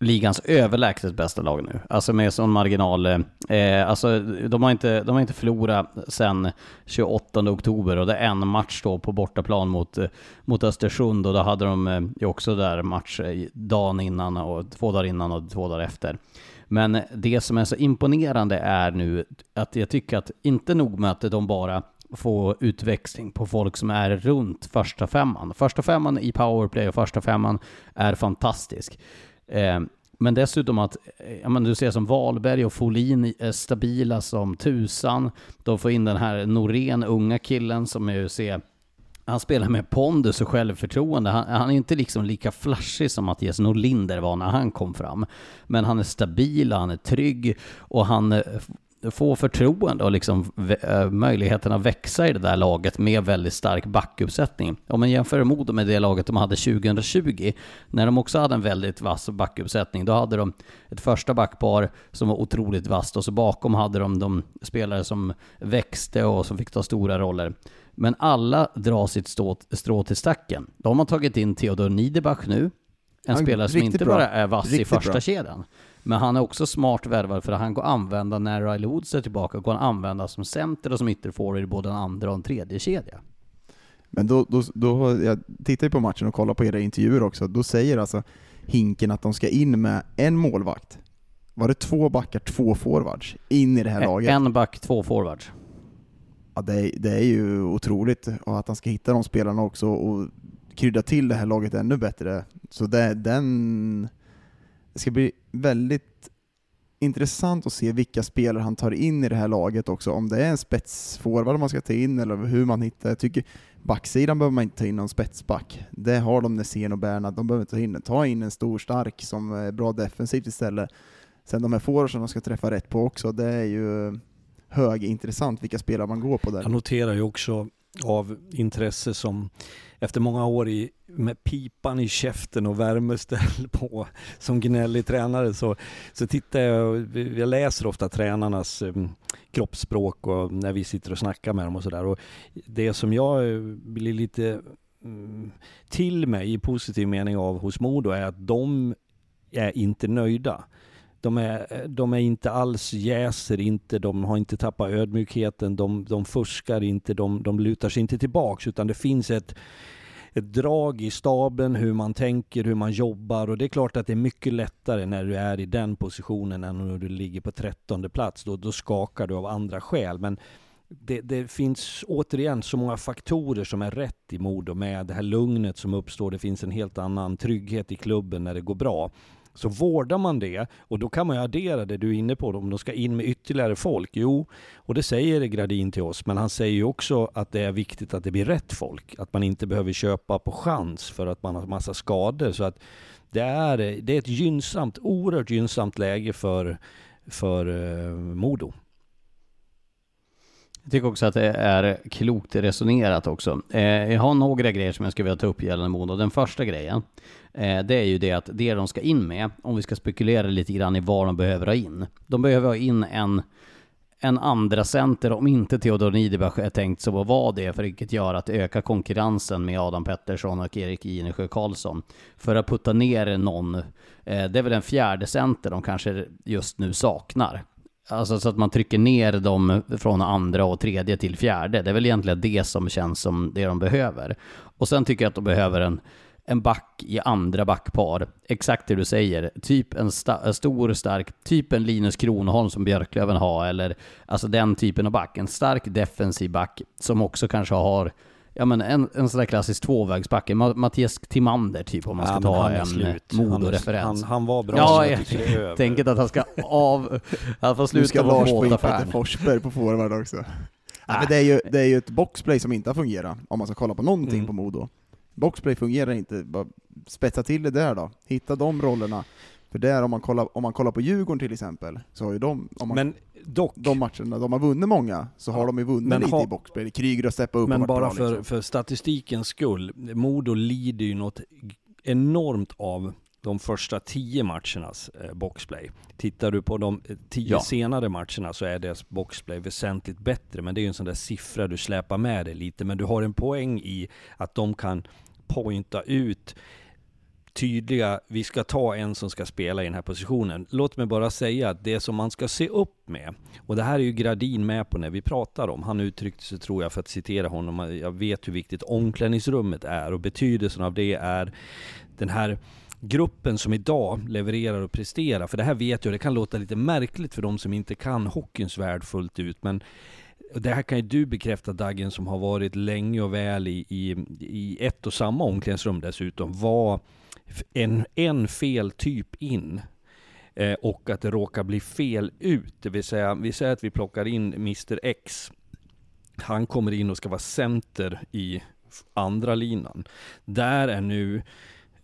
ligans överlägset bästa lag nu. Alltså med sån marginal. Eh, eh alltså de har, inte, de har inte förlorat sedan 28 oktober och det är en match då på bortaplan mot, eh, mot Östersund och då hade de eh, ju också där match dagen innan och två dagar innan och två dagar efter. Men det som är så imponerande är nu att jag tycker att inte nog med att de bara får utväxling på folk som är runt första femman. Första femman i powerplay och första femman är fantastisk. Eh, men dessutom att, eh, ja men du ser som Wahlberg och Folin är stabila som tusan. De får in den här Norén, unga killen som är ser han spelar med pondus och självförtroende. Han, han, är inte liksom lika flashig som Mattias Norlinder var när han kom fram. Men han är stabil, han är trygg och han få förtroende och liksom eh, möjligheten att växa i det där laget med väldigt stark backuppsättning. Om man jämför Modo med det laget de hade 2020, när de också hade en väldigt vass backuppsättning, då hade de ett första backpar som var otroligt vasst och så bakom hade de de spelare som växte och som fick ta stora roller. Men alla drar sitt strå, till stacken. Då har tagit in Theodor Niederbach nu, en spelare som inte bara är vass i första bra. kedjan, men han är också smart värvad för att han går använda när Riley Woods är tillbaka, går han använda som center och som ytterforward i både en andra och en tredje kedja. Men då, då, då, jag tittar ju på matchen och kollar på era intervjuer också, då säger alltså Hinken att de ska in med en målvakt. Var det två backar, två forwards in i det här laget? En back, två forwards. Ja, det är, det är ju otroligt och att han ska hitta de spelarna också och krydda till det här laget ännu bättre. Så det, den, det ska bli väldigt intressant att se vilka spelare han tar in i det här laget också, om det är en spetsforward man ska ta in eller hur man hittar. Jag tycker backsidan behöver man inte ta in någon spetsback. Det har de Nässén och Bernhard, de behöver inte ta in Ta in en stor stark som är bra defensivt istället. Sen de här forwardsen de ska träffa rätt på också, det är ju högintressant vilka spelare man går på där. Jag noterar ju också av intresse som efter många år i, med pipan i käften och värmeställ [LAUGHS] på som gnällig tränare så, så tittar jag, jag läser ofta tränarnas um, kroppsspråk och när vi sitter och snackar med dem och sådär. Det som jag eh, blir lite um, till mig i positiv mening av hos Modo är att de är inte nöjda. De är, de är inte alls jäser inte, de har inte tappat ödmjukheten, de, de fuskar inte, de, de lutar sig inte tillbaks utan det finns ett, ett drag i staben, hur man tänker, hur man jobbar och det är klart att det är mycket lättare när du är i den positionen än när du ligger på trettonde plats. Då, då skakar du av andra skäl. Men det, det, finns återigen så många faktorer som är rätt i Modo med det här lugnet som uppstår. Det finns en helt annan trygghet i klubben när det går bra. Så vårdar man det, och då kan man ju addera det du är inne på, om de ska in med ytterligare folk. Jo, och det säger Gradin till oss, men han säger ju också att det är viktigt att det blir rätt folk. Att man inte behöver köpa på chans för att man har massa skador. Så att det är, det är ett gynnsamt, oerhört gynnsamt läge för, för eh, Modo. Jag tycker också att det är klokt resonerat också. Eh, jag har några grejer som jag skulle vilja ta upp gällande Modo. Den första grejen, eh, det är ju det att det de ska in med, om vi ska spekulera lite grann i vad de behöver ha in. De behöver ha in en, en andra center om inte Theodor Niederbach är tänkt så att vara det, för vilket gör att öka konkurrensen med Adam Pettersson och Erik Inesjö Karlsson. För att putta ner någon, eh, det är väl en fjärde center de kanske just nu saknar. Alltså så att man trycker ner dem från andra och tredje till fjärde. Det är väl egentligen det som känns som det de behöver. Och sen tycker jag att de behöver en, en back i andra backpar. Exakt det du säger. Typ en, sta, en stor, stark, typ en Linus Kronholm som Björklöven har, eller alltså den typen av back. En stark defensiv back som också kanske har ja men en, en sån där klassisk tvåvägsback, Mattias Timander typ om man ska ja, ta en Modo-referens. Han, han, var bra. Ja, jag, jag tänker att han ska av, [LAUGHS] han får sluta in Peter Forsberg på forward också. Ah. Ja, men det, är ju, det är ju ett boxplay som inte har fungerat, om man ska kolla på någonting mm. på Modo. Boxplay fungerar inte, bara spetsa till det där då. Hitta de rollerna. För där, om man kollar, om man kollar på Djurgården till exempel, så har ju de, om man, men dock, de matcherna, de har vunnit många, så har de ju vunnit lite ha, i boxplay. Kryger och steppa upp Men bara bra, för, liksom. för statistikens skull, Modo lider ju något enormt av de första tio matchernas eh, boxplay. Tittar du på de eh, tio ja. senare matcherna så är deras boxplay väsentligt bättre, men det är ju en sån där siffra du släpar med dig lite. Men du har en poäng i att de kan pointa ut tydliga, vi ska ta en som ska spela i den här positionen. Låt mig bara säga att det som man ska se upp med, och det här är ju Gradin med på när vi pratar om, han uttryckte sig tror jag för att citera honom, jag vet hur viktigt omklädningsrummet är och betydelsen av det är den här gruppen som idag levererar och presterar. För det här vet jag, det kan låta lite märkligt för de som inte kan hockeyns värld fullt ut, men det här kan ju du bekräfta Daggen som har varit länge och väl i, i, i ett och samma omklädningsrum dessutom, var en, en fel typ in eh, och att det råkar bli fel ut. Det vill säga, vi säger att vi plockar in Mr X. Han kommer in och ska vara center i andra linan. Där är nu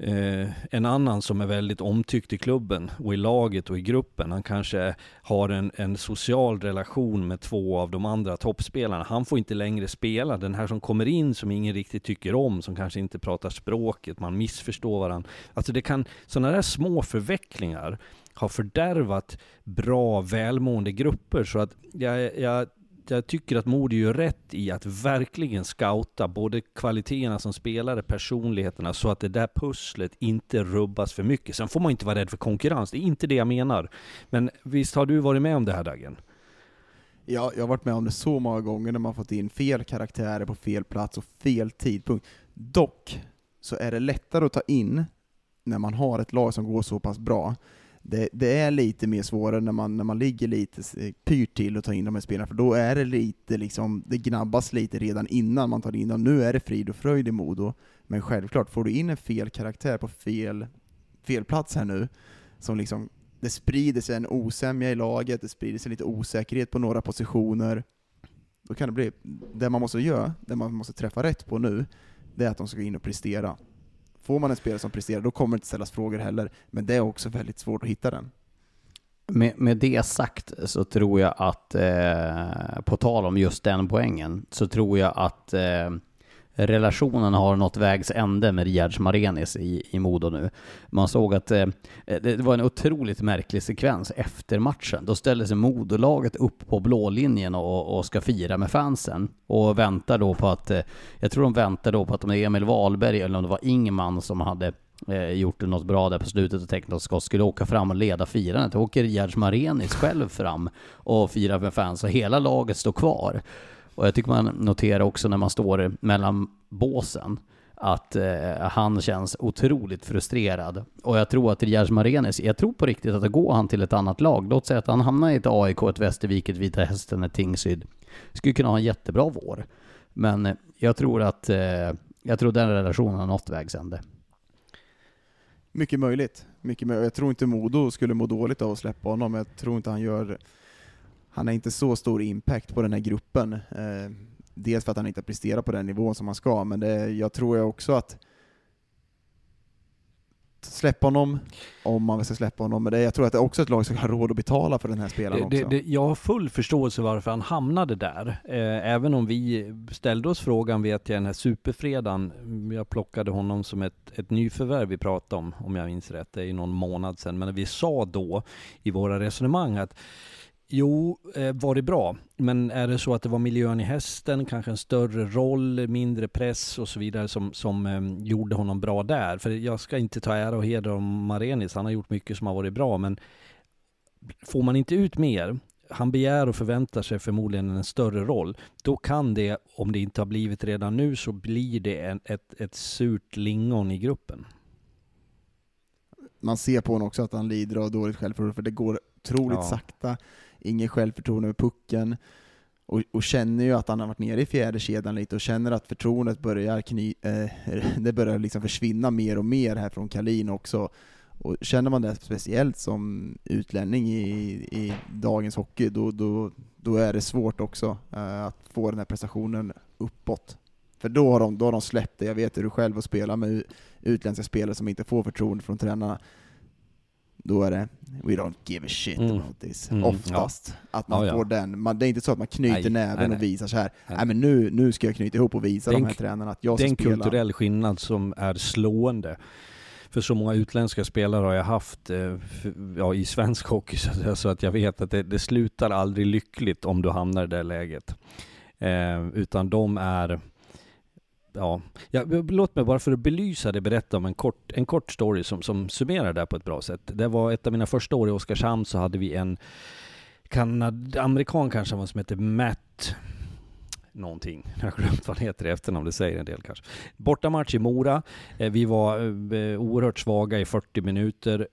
Eh, en annan som är väldigt omtyckt i klubben och i laget och i gruppen, han kanske har en, en social relation med två av de andra toppspelarna. Han får inte längre spela. Den här som kommer in som ingen riktigt tycker om, som kanske inte pratar språket, man missförstår varandra. Alltså det kan, sådana där små förvecklingar har fördärvat bra, välmående grupper. Så att jag, jag jag tycker att Modo gör rätt i att verkligen scouta både kvaliteterna som spelare, personligheterna, så att det där pusslet inte rubbas för mycket. Sen får man inte vara rädd för konkurrens, det är inte det jag menar. Men visst har du varit med om det här Dagen? Ja, jag har varit med om det så många gånger när man fått in fel karaktärer på fel plats och fel tidpunkt. Dock så är det lättare att ta in när man har ett lag som går så pass bra det, det, är lite mer svårare när man, när man ligger lite eh, pyrt till och tar in de här spelarna, för då är det lite liksom, det gnabbas lite redan innan man tar in dem. Nu är det frid och fröjd i Modo, men självklart, får du in en fel karaktär på fel, fel plats här nu, som liksom, det sprider sig en osämja i laget, det sprider sig lite osäkerhet på några positioner, då kan det bli, det man måste göra, det man måste träffa rätt på nu, det är att de ska gå in och prestera. Får man en spelare som presterar, då kommer det inte ställas frågor heller. Men det är också väldigt svårt att hitta den. Med, med det sagt så tror jag att, eh, på tal om just den poängen, så tror jag att eh, relationen har nått vägs ände med Rierds Marenis i, i Modo nu. Man såg att eh, det var en otroligt märklig sekvens efter matchen. Då ställer sig Modolaget upp på blålinjen och, och ska fira med fansen och väntar då på att, eh, jag tror de väntar då på att om det är Emil Wahlberg eller om det var Ingman som hade eh, gjort något bra där på slutet och tänkt att Scott skulle åka fram och leda firandet. Då åker Rierds Marenis själv fram och firar med fans och hela laget står kvar. Och jag tycker man noterar också när man står mellan båsen att eh, han känns otroligt frustrerad. Och jag tror att Riyaz Marenis, jag tror på riktigt att det går han till ett annat lag. Låt säga att han hamnar i ett AIK, ett Västervik, ett Vita Hästen, ett Tingsryd. Skulle kunna ha en jättebra vår. Men eh, jag tror att eh, jag tror den relationen har nått vägs ände. Mycket möjligt. Mycket möjligt. Jag tror inte Modo skulle må dåligt av att släppa honom. Jag tror inte han gör han har inte så stor impact på den här gruppen. Eh, dels för att han inte presterar på den nivån som han ska, men det, jag tror också att släppa honom, om man ska släppa honom. Men det, jag tror att det är också ett lag som har råd att betala för den här spelaren det, också. Det, jag har full förståelse varför han hamnade där. Eh, även om vi ställde oss frågan, vet jag, den här superfredagen. Jag plockade honom som ett, ett nyförvärv vi pratade om, om jag minns rätt. Det är ju någon månad sedan. Men vi sa då i våra resonemang att Jo, eh, var det bra. Men är det så att det var miljön i hästen, kanske en större roll, mindre press och så vidare som, som um, gjorde honom bra där? För jag ska inte ta ära och heder om Marenis, han har gjort mycket som har varit bra, men får man inte ut mer, han begär och förväntar sig förmodligen en större roll, då kan det, om det inte har blivit redan nu, så blir det en, ett, ett surt lingon i gruppen. Man ser på honom också att han lider av dåligt självförtroende, för det går otroligt ja. sakta ingen självförtroende med pucken, och, och, känner ju att han har varit nere i fjärde kedjan lite och känner att förtroendet börjar, kny, eh, [LAUGHS] det börjar liksom försvinna mer och mer här från Kalin också. Och känner man det speciellt som utlänning i, i dagens hockey, då, då, då är det svårt också eh, att få den här prestationen uppåt. För då har, de, då har de släppt det. Jag vet hur du själv att spela med utländska spelare som inte får förtroende från tränarna då är det We don't give a shit mm. about this. Mm. Oftast. Ja. Att man ja, får den. Man, det är inte så att man knyter nej, näven nej, nej. och visar så här. Nej. men nu, nu ska jag knyta ihop och visa den, de här tränarna att jag ska spela. Det är en kulturell skillnad som är slående. För så många utländska spelare har jag haft eh, ja, i svensk hockey så att jag vet att det, det slutar aldrig lyckligt om du hamnar i det läget. Eh, utan de är ja, ja, låt mig bara för att belysa det berätta om en kort, en kort story som, som summerar det här på ett bra sätt. Det var ett av mina första år i Oskarshamn så hade vi en kanad, amerikan kanske som hette Matt någonting. [LAUGHS] Jag har glömt vad han heter i efternamn, det säger en del kanske. Bortamatch i Mora. Eh, vi var eh, eh, oerhört svaga i 40 minuter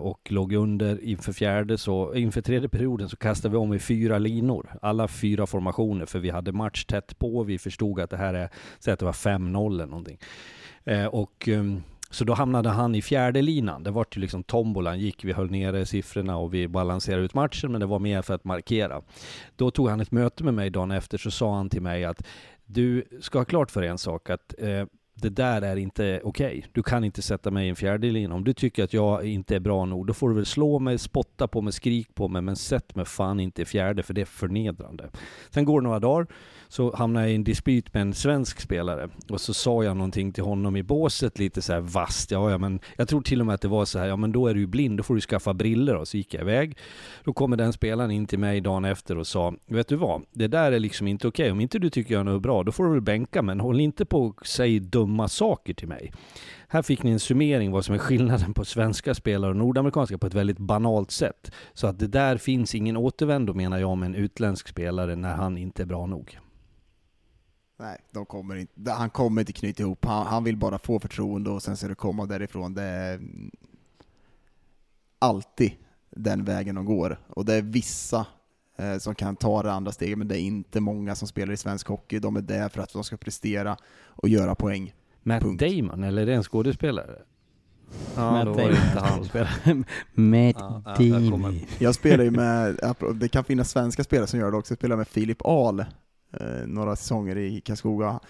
och låg under inför fjärde, så inför tredje perioden så kastade vi om i fyra linor. Alla fyra formationer, för vi hade match tätt på. Vi förstod att det här är, säg att det var 5-0 eller någonting. Och ehm, så då hamnade han i fjärde linan. Det var ju liksom tombolan gick. Vi höll nere siffrorna och vi balanserade ut matchen, men det var mer för att markera. Då tog han ett möte med mig dagen efter, så sa han till mig att du ska ha klart för en sak att eh, det där är inte okej. Okay. Du kan inte sätta mig i en fjärde linje. Om du tycker att jag inte är bra nog, då får du väl slå mig, spotta på mig, skrik på mig, men sätt mig fan inte i fjärde, för det är förnedrande. Sen går det några dagar, så hamnade jag i en dispyt med en svensk spelare och så sa jag någonting till honom i båset lite så här vasst. Ja, ja, men jag tror till och med att det var så här, ja men då är du ju blind, då får du skaffa briller och så gick jag iväg. Då kommer den spelaren in till mig dagen efter och sa, vet du vad, det där är liksom inte okej. Okay. Om inte du tycker jag är något bra, då får du väl bänka, men håll inte på och säg dumma saker till mig. Här fick ni en summering vad som är skillnaden på svenska spelare och nordamerikanska på ett väldigt banalt sätt. Så att det där finns ingen återvändo menar jag med en utländsk spelare när han inte är bra nog. Nej, de kommer inte, han kommer inte knyta ihop. Han, han vill bara få förtroende och sen ska det komma därifrån. Det är alltid den vägen de går. Och det är vissa eh, som kan ta det andra steget, men det är inte många som spelar i svensk hockey. De är där för att de ska prestera och göra poäng. Matt Punkt. Damon, eller är det en skådespelare? Ja, Matt då var det inte han. [LAUGHS] Matt ja, Damon. Jag spelar ju med, det kan finnas svenska spelare som gör det också, jag spelar med Filip Ahl eh, några säsonger i Karlskoga.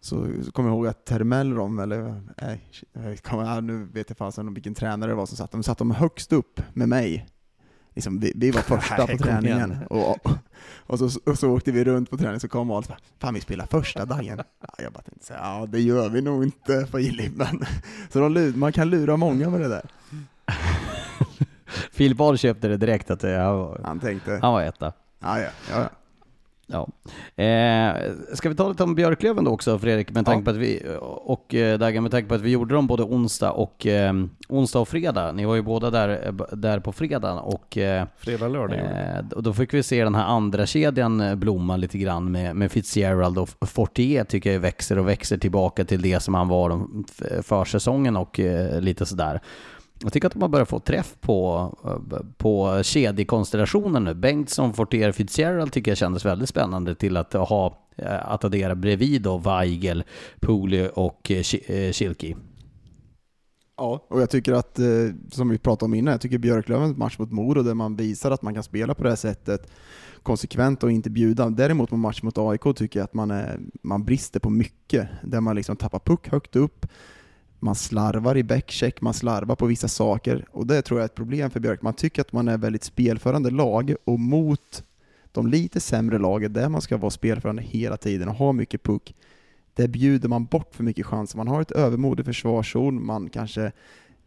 Så, så kommer jag ihåg att Termellrom, eller nej, nu vet jag fasen vilken tränare det var som satt de satt de högst upp med mig. Liksom, vi, vi var första på träningen. Och, och, så, och så åkte vi runt på träningen, så kom Ahl fan vi spelar första dagen. Ja, jag bara tänkte säga, ja det gör vi nog inte Filip, men [LAUGHS] så de, man kan lura många med det där. Filip Ahl köpte det direkt att det, han, var, han, tänkte, han var etta. Ja, ja, ja. Ja. Eh, ska vi ta lite om Björklöven då också Fredrik, med tanke ja. på att vi, och eh, Dagen, med tanke på att vi gjorde dem både onsdag och, eh, onsdag och fredag. Ni var ju båda där, eh, där på fredagen och... Eh, fredag, lördag eh, Då fick vi se den här andra kedjan eh, blomma lite grann med, med Fitzgerald och Fortier tycker jag växer och växer tillbaka till det som han var försäsongen och lite sådär. Jag tycker att de har börjat få träff på, på kedjekonstellationen nu. Bengtsson, Fortier, Fitzgerald tycker jag kändes väldigt spännande till att ha eh, att addera bredvid då Weigel, Pooley och eh, eh, Schilke. Ja, och jag tycker att, som vi pratade om innan, jag tycker Björklövens match mot Moro där man visar att man kan spela på det här sättet konsekvent och inte bjuda. Däremot på match mot AIK tycker jag att man, är, man brister på mycket, där man liksom tappar puck högt upp, man slarvar i backcheck, man slarvar på vissa saker och det tror jag är ett problem för Björk. Man tycker att man är väldigt spelförande lag och mot de lite sämre lagen där man ska vara spelförande hela tiden och ha mycket puck, där bjuder man bort för mycket chanser. Man har ett övermod i försvarszon, man kanske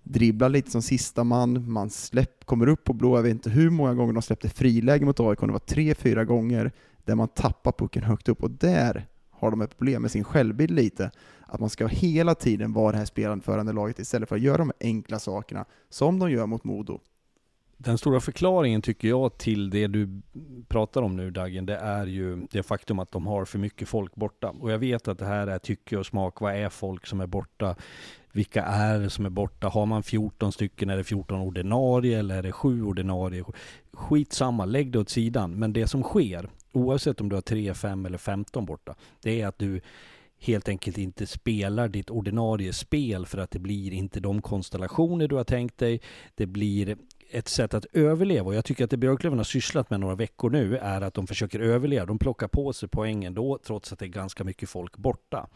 dribblar lite som sista man, man släpp, kommer upp på blå, jag vet inte hur många gånger de släppte friläge mot AIK, det var tre, fyra gånger där man tappar pucken högt upp och där har de ett problem med sin självbild lite att man ska hela tiden vara det här spelande laget istället för att göra de enkla sakerna som de gör mot Modo. Den stora förklaringen tycker jag till det du pratar om nu Dagen, det är ju det faktum att de har för mycket folk borta. Och jag vet att det här är tycke och smak. Vad är folk som är borta? Vilka är det som är borta? Har man 14 stycken, är det 14 ordinarie eller är det 7 ordinarie? Skitsamma, lägg det åt sidan. Men det som sker, oavsett om du har 3, 5 eller 15 borta, det är att du helt enkelt inte spelar ditt ordinarie spel för att det blir inte de konstellationer du har tänkt dig. Det blir ett sätt att överleva och jag tycker att det Björklöven har sysslat med några veckor nu är att de försöker överleva. De plockar på sig poängen då trots att det är ganska mycket folk borta.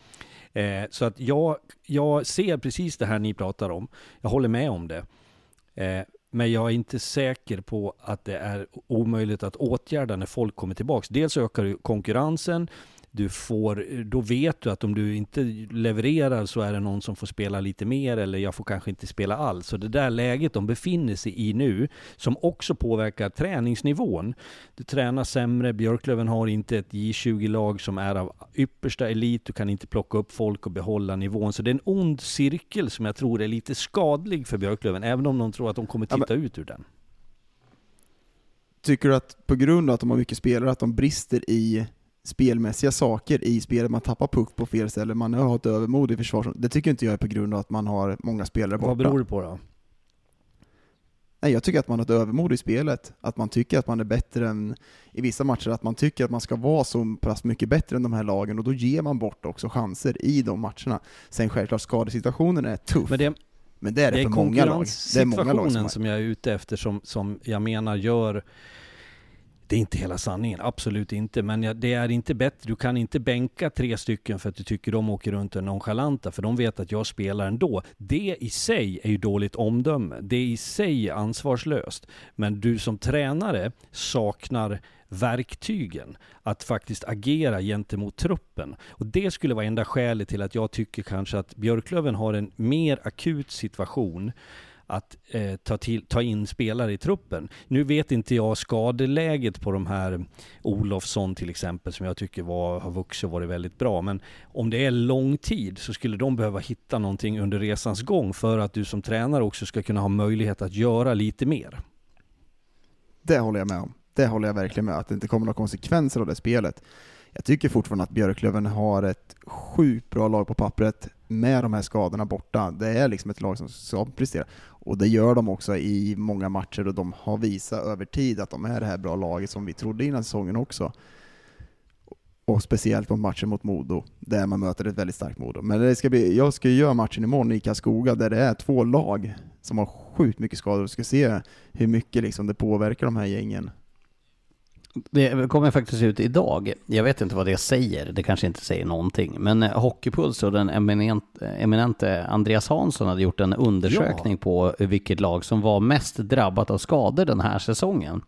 Eh, så att jag, jag ser precis det här ni pratar om. Jag håller med om det. Eh, men jag är inte säker på att det är omöjligt att åtgärda när folk kommer tillbaka. Dels ökar konkurrensen du får, då vet du att om du inte levererar så är det någon som får spela lite mer eller jag får kanske inte spela alls. Så det där läget de befinner sig i nu, som också påverkar träningsnivån. Du tränar sämre, Björklöven har inte ett J20-lag som är av yppersta elit, du kan inte plocka upp folk och behålla nivån. Så det är en ond cirkel som jag tror är lite skadlig för Björklöven, även om de tror att de kommer titta ja, men... ut ur den. Tycker du att på grund av att de har mycket spelare, att de brister i spelmässiga saker i spelet, man tappar puck på fel ställe, man har ett övermod i försvar. Det tycker inte jag är på grund av att man har många spelare borta. Vad beror det på då? Nej, jag tycker att man har ett övermod i spelet. Att man tycker att man är bättre än, i vissa matcher, att man tycker att man ska vara så pass mycket bättre än de här lagen och då ger man bort också chanser i de matcherna. Sen självklart, skadesituationen är tuff. Men det, men det är det, det för många lag. Det är många lag som, som jag är ute efter som, som jag menar gör det är inte hela sanningen, absolut inte. Men det är inte bättre. Du kan inte bänka tre stycken för att du tycker de åker runt och är nonchalanta, för de vet att jag spelar ändå. Det i sig är ju dåligt omdöme. Det i sig är ansvarslöst. Men du som tränare saknar verktygen att faktiskt agera gentemot truppen. Och det skulle vara enda skälet till att jag tycker kanske att Björklöven har en mer akut situation att eh, ta, till, ta in spelare i truppen. Nu vet inte jag skadeläget på de här Olofsson till exempel som jag tycker var, har vuxit och varit väldigt bra. Men om det är lång tid så skulle de behöva hitta någonting under resans gång för att du som tränare också ska kunna ha möjlighet att göra lite mer. Det håller jag med om. Det håller jag verkligen med, att det inte kommer några konsekvenser av det spelet. Jag tycker fortfarande att Björklöven har ett sjukt bra lag på pappret med de här skadorna borta. Det är liksom ett lag som ska prestera. Och det gör de också i många matcher och de har visat över tid att de är det här bra laget som vi trodde innan säsongen också. Och speciellt på matchen mot Modo, där man möter ett väldigt starkt Modo. Men det ska bli, jag ska göra matchen imorgon i Karlskoga, där det är två lag som har sjukt mycket skador Vi ska se hur mycket liksom det påverkar de här gängen. Det kommer faktiskt ut idag. Jag vet inte vad det säger, det kanske inte säger någonting. Men eh, Hockeypuls och den eminent, eminente Andreas Hansson hade gjort en undersökning ja. på vilket lag som var mest drabbat av skador den här säsongen.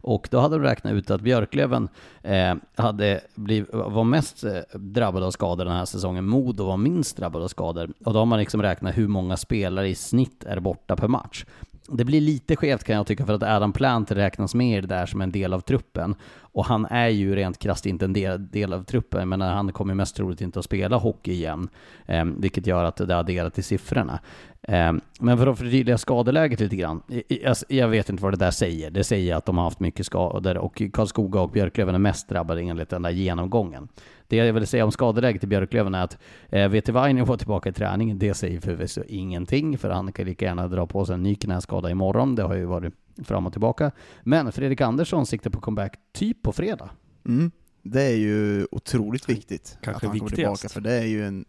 Och då hade de räknat ut att Björklöven eh, hade blivit, var mest eh, drabbad av skador den här säsongen. Modo var minst drabbad av skador. Och då har man liksom räknat hur många spelare i snitt är borta per match. Det blir lite skevt kan jag tycka för att Adam Plant räknas med där som en del av truppen. Och han är ju rent krasst inte en del, del av truppen, men han kommer mest troligt inte att spela hockey igen. Eh, vilket gör att det adderar till siffrorna. Eh, men för att förtydliga skadeläget lite grann. Jag, alltså, jag, vet inte vad det där säger. Det säger att de har haft mycket skador och Karlskoga och Björklöven är mest drabbade enligt den där genomgången. Det jag vill säga om skadeläget i Björklöven är att eh, VT Vainio var tillbaka i träning. Det säger förvisso ingenting, för han kan lika gärna dra på sig en ny knäskada imorgon. Det har ju varit fram och tillbaka. Men Fredrik Andersson siktar på comeback typ på fredag. Mm. Det är ju otroligt viktigt Kanske att han viktigast. kommer tillbaka, för det är ju en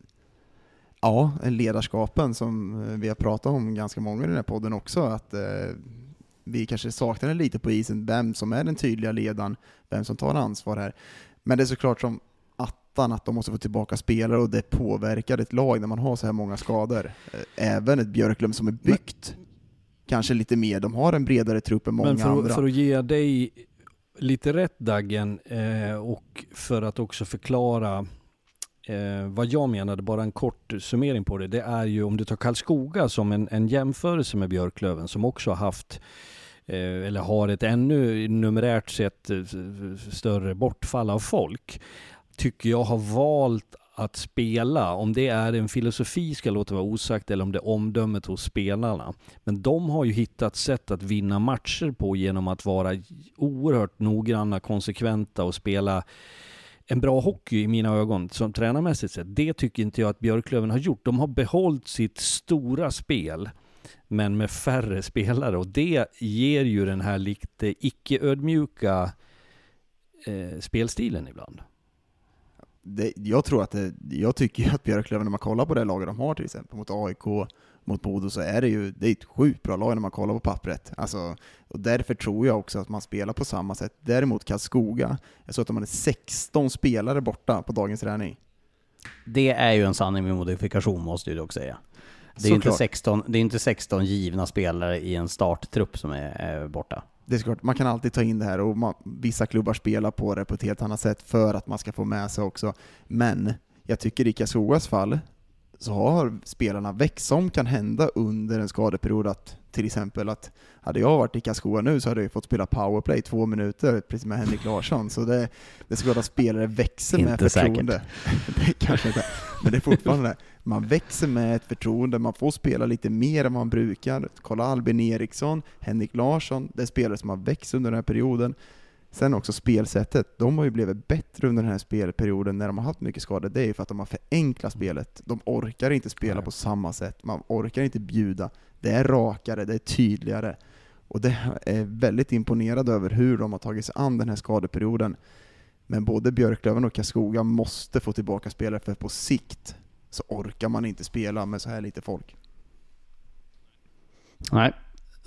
Ja, ledarskapen som vi har pratat om ganska många i den här podden också, att eh, vi kanske saknar lite på isen, vem som är den tydliga ledaren, vem som tar ansvar här. Men det är såklart som attan att de måste få tillbaka spelare och det påverkar ett lag när man har så här många skador. Eh, även ett Björklund som är byggt men, kanske lite mer, de har en bredare trupp än många men för, andra. för att ge dig lite rätt Daggen eh, och för att också förklara eh, vad jag menade, bara en kort summering på det, det är ju om du tar Karlskoga som en, en jämförelse med Björklöven som också har haft eh, eller har ett ännu numerärt sett större bortfall av folk tycker jag har valt att spela, om det är en filosofi ska låta vara osagt eller om det är omdömet hos spelarna. Men de har ju hittat sätt att vinna matcher på genom att vara oerhört noggranna, konsekventa och spela en bra hockey i mina ögon som tränarmässigt sett. Det tycker inte jag att Björklöven har gjort. De har behållit sitt stora spel men med färre spelare och det ger ju den här lite icke-ödmjuka eh, spelstilen ibland det, jag tror att det, jag tycker att Björklöven, när man kollar på det laget de har till exempel mot AIK, mot Bodo, så är det ju det är ett sjukt bra lag när man kollar på pappret. Alltså, och därför tror jag också att man spelar på samma sätt. Däremot Karlskoga, jag såg att de hade 16 spelare borta på dagens träning. Det är ju en sanning med modifikation måste jag dock säga. Det är, inte 16, det är inte 16 givna spelare i en starttrupp som är, är borta det är klart, man kan alltid ta in det här och man, vissa klubbar spelar på det på ett helt annat sätt för att man ska få med sig också. Men jag tycker i Karlskogas fall så har spelarna växt, som kan hända under en skadeperiod att till exempel att hade jag varit i Karlskoga nu så hade jag fått spela powerplay två minuter, precis med Henrik Larsson. Så det, det är så att spelare växer med Inte förtroende. [LAUGHS] det kanske inte, men det är fortfarande man växer med ett förtroende, man får spela lite mer än man brukar. Kolla Albin Eriksson, Henrik Larsson, det är spelare som har växt under den här perioden. Sen också spelsättet. De har ju blivit bättre under den här spelperioden när de har haft mycket skador. Det är ju för att de har förenklat spelet. De orkar inte spela Nej. på samma sätt. Man orkar inte bjuda. Det är rakare, det är tydligare. Och det är väldigt imponerad över hur de har tagit sig an den här skadeperioden. Men både Björklöven och Karlskoga måste få tillbaka spelare för på sikt så orkar man inte spela med så här lite folk. Nej,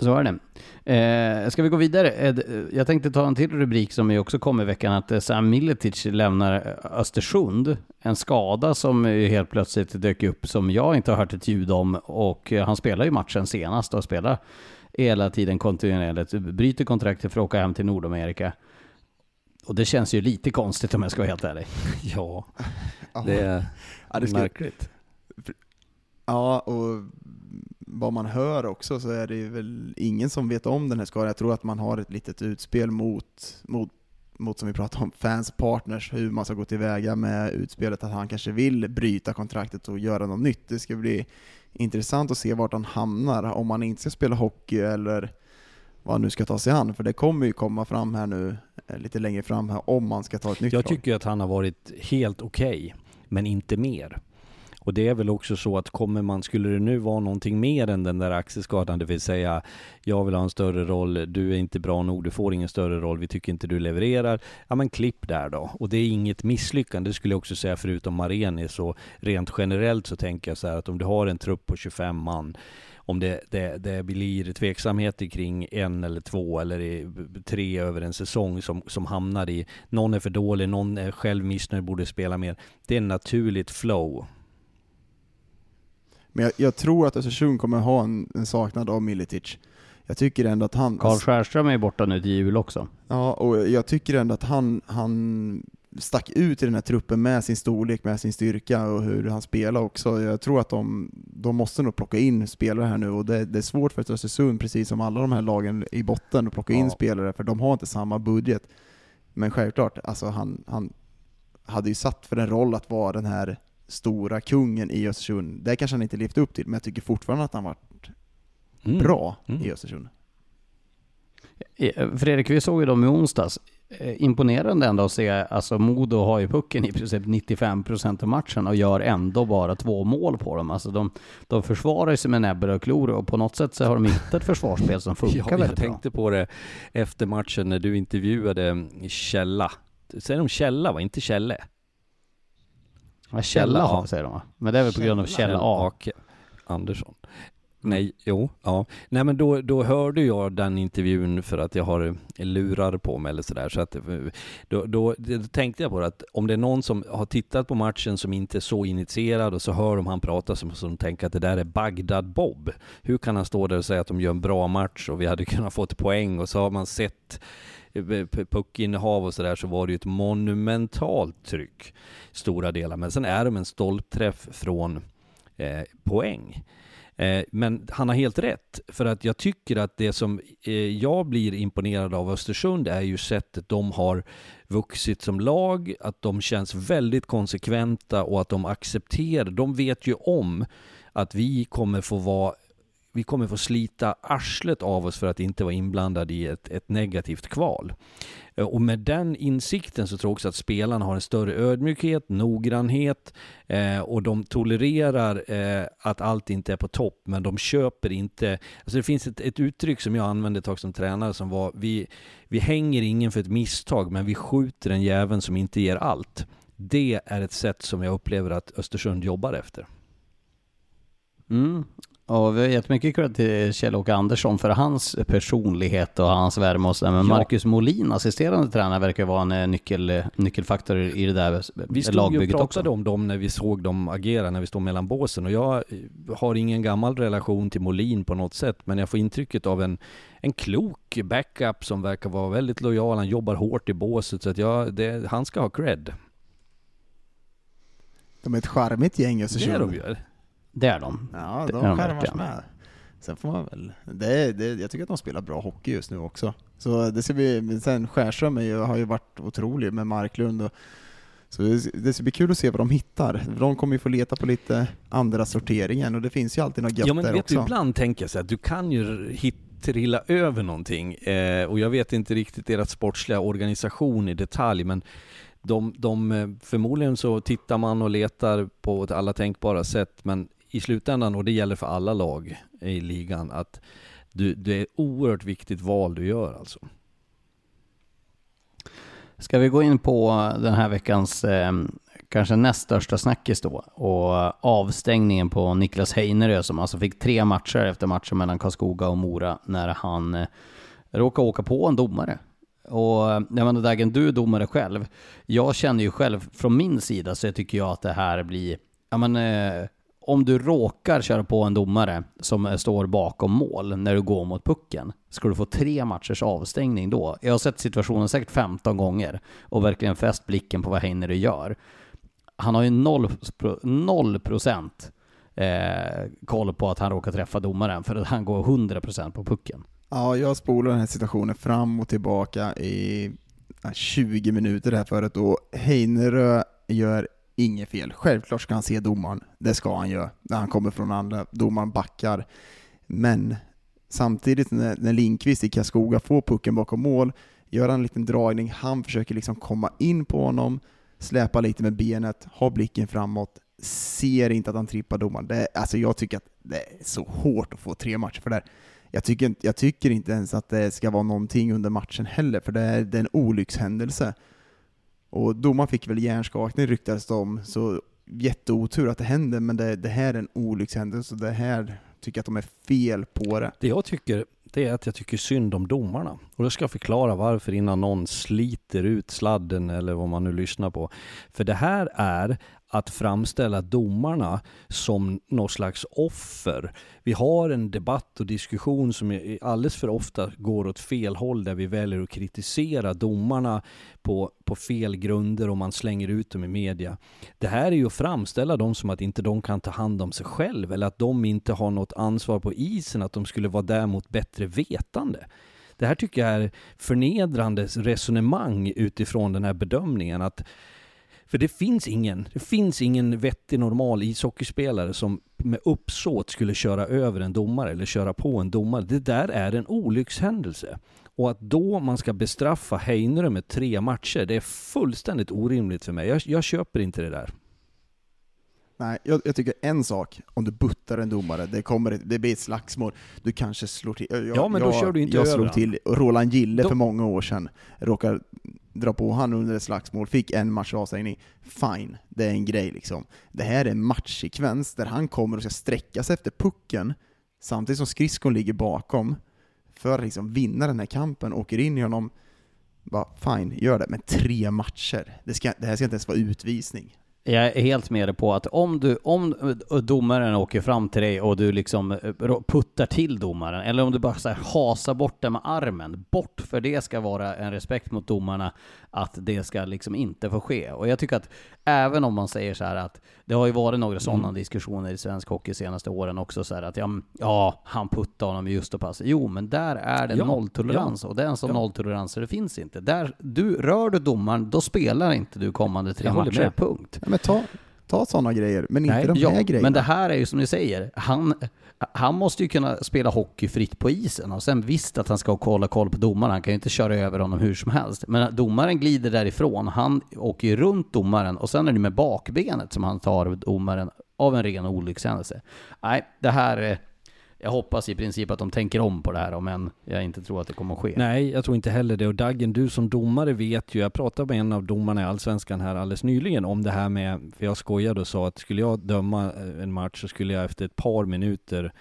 så är det. Eh, ska vi gå vidare? Jag tänkte ta en till rubrik som ju också kom i veckan, att eh, Sam Miletic lämnar eh, Östersund. En skada som helt plötsligt dök upp som jag inte har hört ett ljud om och eh, han spelar ju matchen senast och spelar hela tiden kontinuerligt. Bryter kontraktet för att åka hem till Nordamerika. Och det känns ju lite konstigt om jag ska vara helt ärlig. [LAUGHS] Ja, det är ja, det ska... märkligt. Ja, och vad man hör också så är det väl ingen som vet om den här skadan. Jag tror att man har ett litet utspel mot, mot, mot som vi pratade om, fans partners, hur man ska gå tillväga med utspelet, att han kanske vill bryta kontraktet och göra något nytt. Det ska bli intressant att se vart han hamnar, om han inte ska spela hockey eller vad han nu ska ta sig an, för det kommer ju komma fram här nu, eh, lite längre fram här, om man ska ta ett nytt Jag tycker att han har varit helt okej, okay, men inte mer. Och det är väl också så att kommer man, skulle det nu vara någonting mer än den där axelskadan, det vill säga jag vill ha en större roll, du är inte bra nog, du får ingen större roll, vi tycker inte du levererar. Ja men klipp där då. Och det är inget misslyckande, det skulle jag också säga förutom Mareni, så rent generellt så tänker jag så här att om du har en trupp på 25 man om det, det, det blir tveksamheter kring en eller två eller tre över en säsong som, som hamnar i någon är för dålig, någon är själv missnöjd, borde spela mer. Det är en naturligt flow. Men jag, jag tror att Östersund kommer ha en, en saknad av Militic. Jag tycker ändå att han... Karl Skärström är borta nu till jul också. Ja, och jag tycker ändå att han, han stack ut i den här truppen med sin storlek, med sin styrka och hur han spelar också. Jag tror att de, de måste nog plocka in spelare här nu och det, det är svårt för Östersund, precis som alla de här lagen i botten, att plocka in spelare för de har inte samma budget. Men självklart, alltså han, han hade ju satt för en roll att vara den här stora kungen i Östersund. Det kanske han inte levt upp till, men jag tycker fortfarande att han varit mm. bra mm. i Östersund. Fredrik, vi såg ju dem i onsdags. Eh, imponerande ändå att se, alltså Modo har ju pucken i princip 95% av matchen och gör ändå bara två mål på dem. Alltså de, de försvarar sig med näbbar och klor och på något sätt så har de hittat ett försvarsspel som [LAUGHS] funkar ja, väldigt bra. Jag tänkte på det efter matchen när du intervjuade Källa. Säger de Källa va? Inte Källe? Ja, Källa A säger de va? Men det är väl på grund av Källa A? Ake Andersson. Nej, jo, ja. Nej men då, då hörde jag den intervjun för att jag har lurar på mig eller sådär. Så att, då, då, då tänkte jag på det att om det är någon som har tittat på matchen som inte är så initierad och så hör de han prata som, som tänker att det där är Bagdad Bob. Hur kan han stå där och säga att de gör en bra match och vi hade kunnat få ett poäng och så har man sett Eh, eh, puckinnehav och sådär så var det ju ett monumentalt tryck stora delar. Men sen är de en stolpträff från eh, poäng. Eh, men han har helt rätt, för att jag tycker att det som eh, jag blir imponerad av Östersund är ju sättet de har vuxit som lag, att de känns väldigt konsekventa och att de accepterar, de vet ju om att vi kommer få vara vi kommer få slita arslet av oss för att inte vara inblandade i ett, ett negativt kval. Eh, och med den insikten så tror jag också att spelarna har en större ödmjukhet, noggrannhet eh, och de tolererar eh, att allt inte är på topp, men de köper inte... Alltså det finns ett, ett uttryck som jag använde ett tag som tränare som var vi, vi hänger ingen för ett misstag, men vi skjuter en jäveln som inte ger allt. Det är ett sätt som jag upplever att Östersund jobbar efter. Mm. Och vi har gett mycket cred till Kjell-Åke Andersson för hans personlighet och hans värme och sådär. Men Ja. Marcus Molin, assisterande tränare, verkar vara en eh, nyckel, nyckelfaktor i det där Vi stod ju och lagbygget pratade också. om dem när vi såg dem agera, när vi stod mellan båsen. Och jag eh, har ingen gammal relation till Molin på något sätt, men jag får intrycket av en, en klok backup som verkar vara väldigt lojal. Han jobbar hårt i båset, så att jag, det, han ska ha cred. De är ett charmigt gäng Det är Östersund. de ju. Det är de. Ja, de är de skärmar verkligen. med. Sen får man väl... Det, är- det, jag tycker att de spelar bra hockey just nu också. Så det ska bli... men Sen Skärström är ju, har ju varit otrolig med Marklund och så det, det ska bli kul att se vad de hittar. De kommer ju få leta på lite andra sorteringen och det finns ju alltid något gött Ja men där vet också. du, ibland tänker jag så att du kan ju hit, trilla över någonting. Eh, och jag vet inte riktigt deras sportsliga organisation i detalj, men de, de, eh, förmodligen så tittar man och letar på alla tänkbara sätt, men i slutändan, och det gäller för alla lag i ligan, att du, det är ett oerhört viktigt val du gör alltså. Ska vi gå in på den här veckans eh, kanske näst största snackis då och avstängningen på Niklas Heinerö som alltså fick tre matcher efter matchen mellan Karlskoga och Mora när han eh, råkade åka på en domare. Och eh, jag menar Dagen, du är domare själv. Jag känner ju själv från min sida så tycker jag att det här blir, ja men eh, om du råkar köra på en domare som står bakom mål när du går mot pucken, ska du få tre matchers avstängning då? Jag har sett situationen säkert 15 gånger och verkligen fäst blicken på vad Heinerö gör. Han har ju noll, noll procent eh, koll på att han råkar träffa domaren för att han går 100 procent på pucken. Ja, jag spolar den här situationen fram och tillbaka i 20 minuter här förut och Heinerö gör inget fel. Självklart ska han se domaren, det ska han göra, när han kommer från andra, domaren backar. Men samtidigt när, när Lindqvist i Karlskoga får pucken bakom mål, gör han en liten dragning, han försöker liksom komma in på honom, släpa lite med benet, ha blicken framåt, ser inte att han trippar domaren. Det, alltså jag tycker att det är så hårt att få tre matcher för det här. Jag tycker, inte- jag tycker inte ens att det ska vara någonting under matchen heller, för det är, det är en olyckshändelse. Och domaren fick väl hjärnskakning ryktades det om, så jätteotur att det händer, men det, det här är en olyckshändelse, och det här tycker jag att de är fel på det. Det jag tycker, det är att jag tycker synd om domarna. Och då ska jag förklara varför innan någon sliter ut sladden eller vad man nu lyssnar på. För det här är att framställa domarna som något slags offer. Vi har en debatt och diskussion som alldeles för ofta går åt fel håll där vi väljer att kritisera domarna på, på fel grunder och man slänger ut dem i media. Det här är ju att framställa dem som att inte de kan ta hand om sig själv eller att de inte har något ansvar på isen, att de skulle vara där mot bättre vetande. Det här tycker jag är förnedrande resonemang utifrån den här bedömningen att för det finns ingen, det finns ingen vettig normal ishockeyspelare som med uppsåt skulle köra över en domare eller köra på en domare. Det där är en olyckshändelse. Och att då man ska bestraffa Heinerö med tre matcher, det är fullständigt orimligt för mig. Jag, jag köper inte det där. Nej, jag, jag tycker en sak, om du buttar en domare, det, kommer det blir ett slagsmål, du kanske slår till. Jag, Ja, men då jag, kör du inte Jag över slog han. till Roland Gille Då- för många år sedan, råkar dra på han under ett slagsmål, fick en match avstängning. Fine, det är en grej liksom. Det här är en matchsekvens där han kommer och ska sträcka sig efter pucken, samtidigt som skridskon ligger bakom, för att liksom vinna den här kampen, åker in i honom, bara fine, gör det, men tre matcher. Det, ska, det här ska inte ens vara utvisning. Jag är helt med dig på att om du, om domaren åker fram till dig och du liksom eh, puttar till domaren, eller om du bara så här hasar bort den med armen, bort för det ska vara en respekt mot domarna att det ska liksom inte få ske. Och jag tycker att även om man säger så här att det har ju varit några sådana diskussioner i svensk hockey de senaste åren också så här att ja, ja han puttade honom just och pass. Jo, men där är det Ja, nolltolerans och det är en sån Ja. nolltolerans så det finns inte. Där, du, rör du domaren, då spelar inte du kommande tre matcher, punkt. Ja, men ta, ta sådana grejer, men inte Nej, de Ja, här grejerna. men det här är ju som ni säger, han, han måste ju kunna spela hockey fritt på isen och sen visst att han ska kolla koll på domaren, han kan ju inte köra över honom hur som helst. Men domaren glider därifrån, han åker ju runt domaren och sen är det med bakbenet som han tar domaren av en ren olyckshändelse. Nej, det här, jag hoppas i princip att de tänker om på det här, men jag inte tror att det kommer att ske. Nej, jag tror inte heller det. Och Daggen, du som domare vet ju, jag pratade med en av domarna i Allsvenskan här alldeles nyligen om det här med, för jag skojade och sa att skulle jag döma eh, en match så skulle jag efter ett par minuter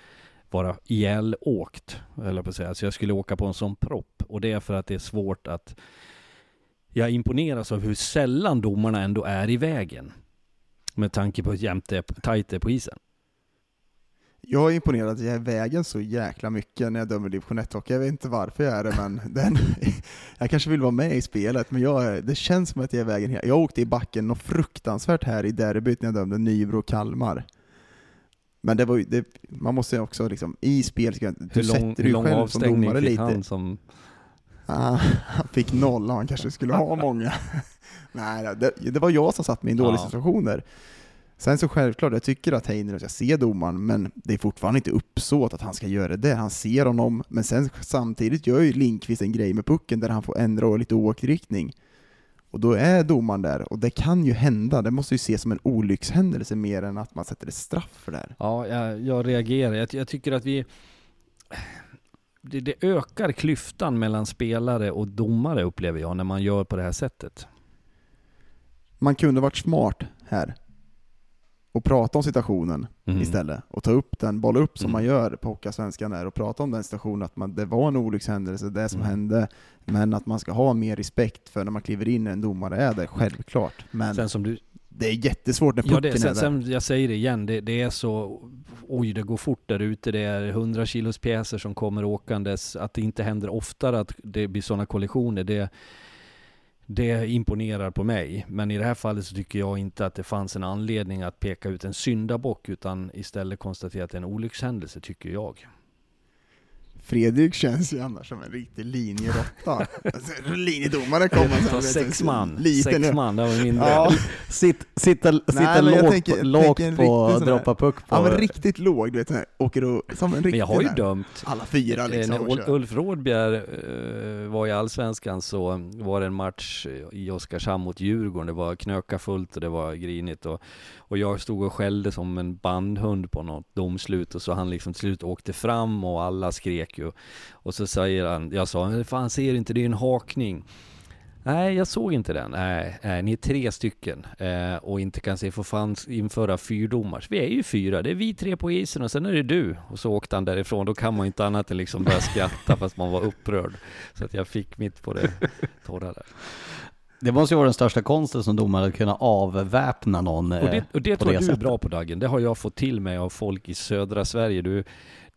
vara ihjälåkt, eller på att säga. Så jag skulle åka på en sån propp. Och det är för att det är svårt att jag imponeras av hur sällan domarna ändå är i vägen. Med tanke på hur jämnt det är, tajt det är på isen. Jag är imponerad att jag är vägen så jäkla mycket när jag dömer division 1 och jag vet inte varför jag är det, men [LAUGHS] den, jag kanske vill vara med i spelet, men jag, det känns som att jag är vägen. Jag åkte i backen något fruktansvärt här i derbyt när jag dömde Nybro-Kalmar. Men det var ju, det, man måste också liksom, i spel, du hur lång, sätter dig själv som domare fick lite. han som... Ah, han fick noll, han kanske skulle ha många. [LAUGHS] Nej, det, det, var jag som satt mig i en dålig Ja. situation där. Sen så självklart, jag tycker att Heiner ska se domaren, men det är fortfarande inte uppsåt att han ska göra det. Han ser honom, men sen samtidigt gör ju Lindqvist en grej med pucken där han får ändra lite åkriktning. Och då är domaren där, och det kan ju hända. Det måste ju ses som en olyckshändelse mer än att man sätter ett straff för det här. Ja, jag, jag reagerar. Jag, jag tycker att vi... Det, det ökar klyftan mellan spelare och domare upplever jag när man gör på det här sättet. Man kunde varit smart här och prata om situationen Mm. istället och ta upp den, bolla upp som Mm. man gör på Hockeyallsvenskan där och prata om den situationen, att man, det var en olyckshändelse, det som Mm. hände, men att man ska ha mer respekt för när man kliver in en domare är det, självklart. Men Sen som du... det är jättesvårt när Ja, pucken det, är sen, där. sen, jag säger det igen, det, det är så... Oj, det går fort där ute. Det är 100 kilos pjäser som kommer åkandes. Att det inte händer oftare att det blir sådana kollisioner, det... Det imponerar på mig, men i det här fallet så tycker jag inte att det fanns en anledning att peka ut en syndabock, utan istället konstatera att det är en olyckshändelse, tycker jag. Fredrik känns ju annars som en riktig linjeråtta. [LAUGHS] alltså, linjedomare kommer sen, sex man, liten sex nu. man, det var mindre. Ja, Sitt, sitta sitta jag lågt, tänker- lågt tänker på droppa puck på... ja, men riktigt låg, du vet, här, åker och, som en riktig Men jag har ju dömt Alla fyra Eh, liksom. När Ulf Rådbjer eh, var i Allsvenskan så var det en match i Oskarshamn mot Djurgården. Det var knöka fullt och det var grinigt. Och, och jag stod och skällde som en bandhund på något domslut och så han liksom till slut åkte fram och alla skrek ju. Och så säger han, jag sa, fan ser inte, det är en hakning. Nej, jag såg inte den. Nej, nej ni är tre stycken eh, och inte kan se, får fan införa fyrdomars. Vi är ju fyra, det är vi tre på isen och sen är det du. Och så åkte han därifrån. Då kan man inte annat än liksom börja skratta fast man var upprörd. Så att jag fick mitt på det torra där. Det måste ju vara den största konsten som domare, att kunna avväpna någon Och det, eh, och det på tror jag det du är bra på Dagen. Det har jag fått till mig av folk i södra Sverige. Du,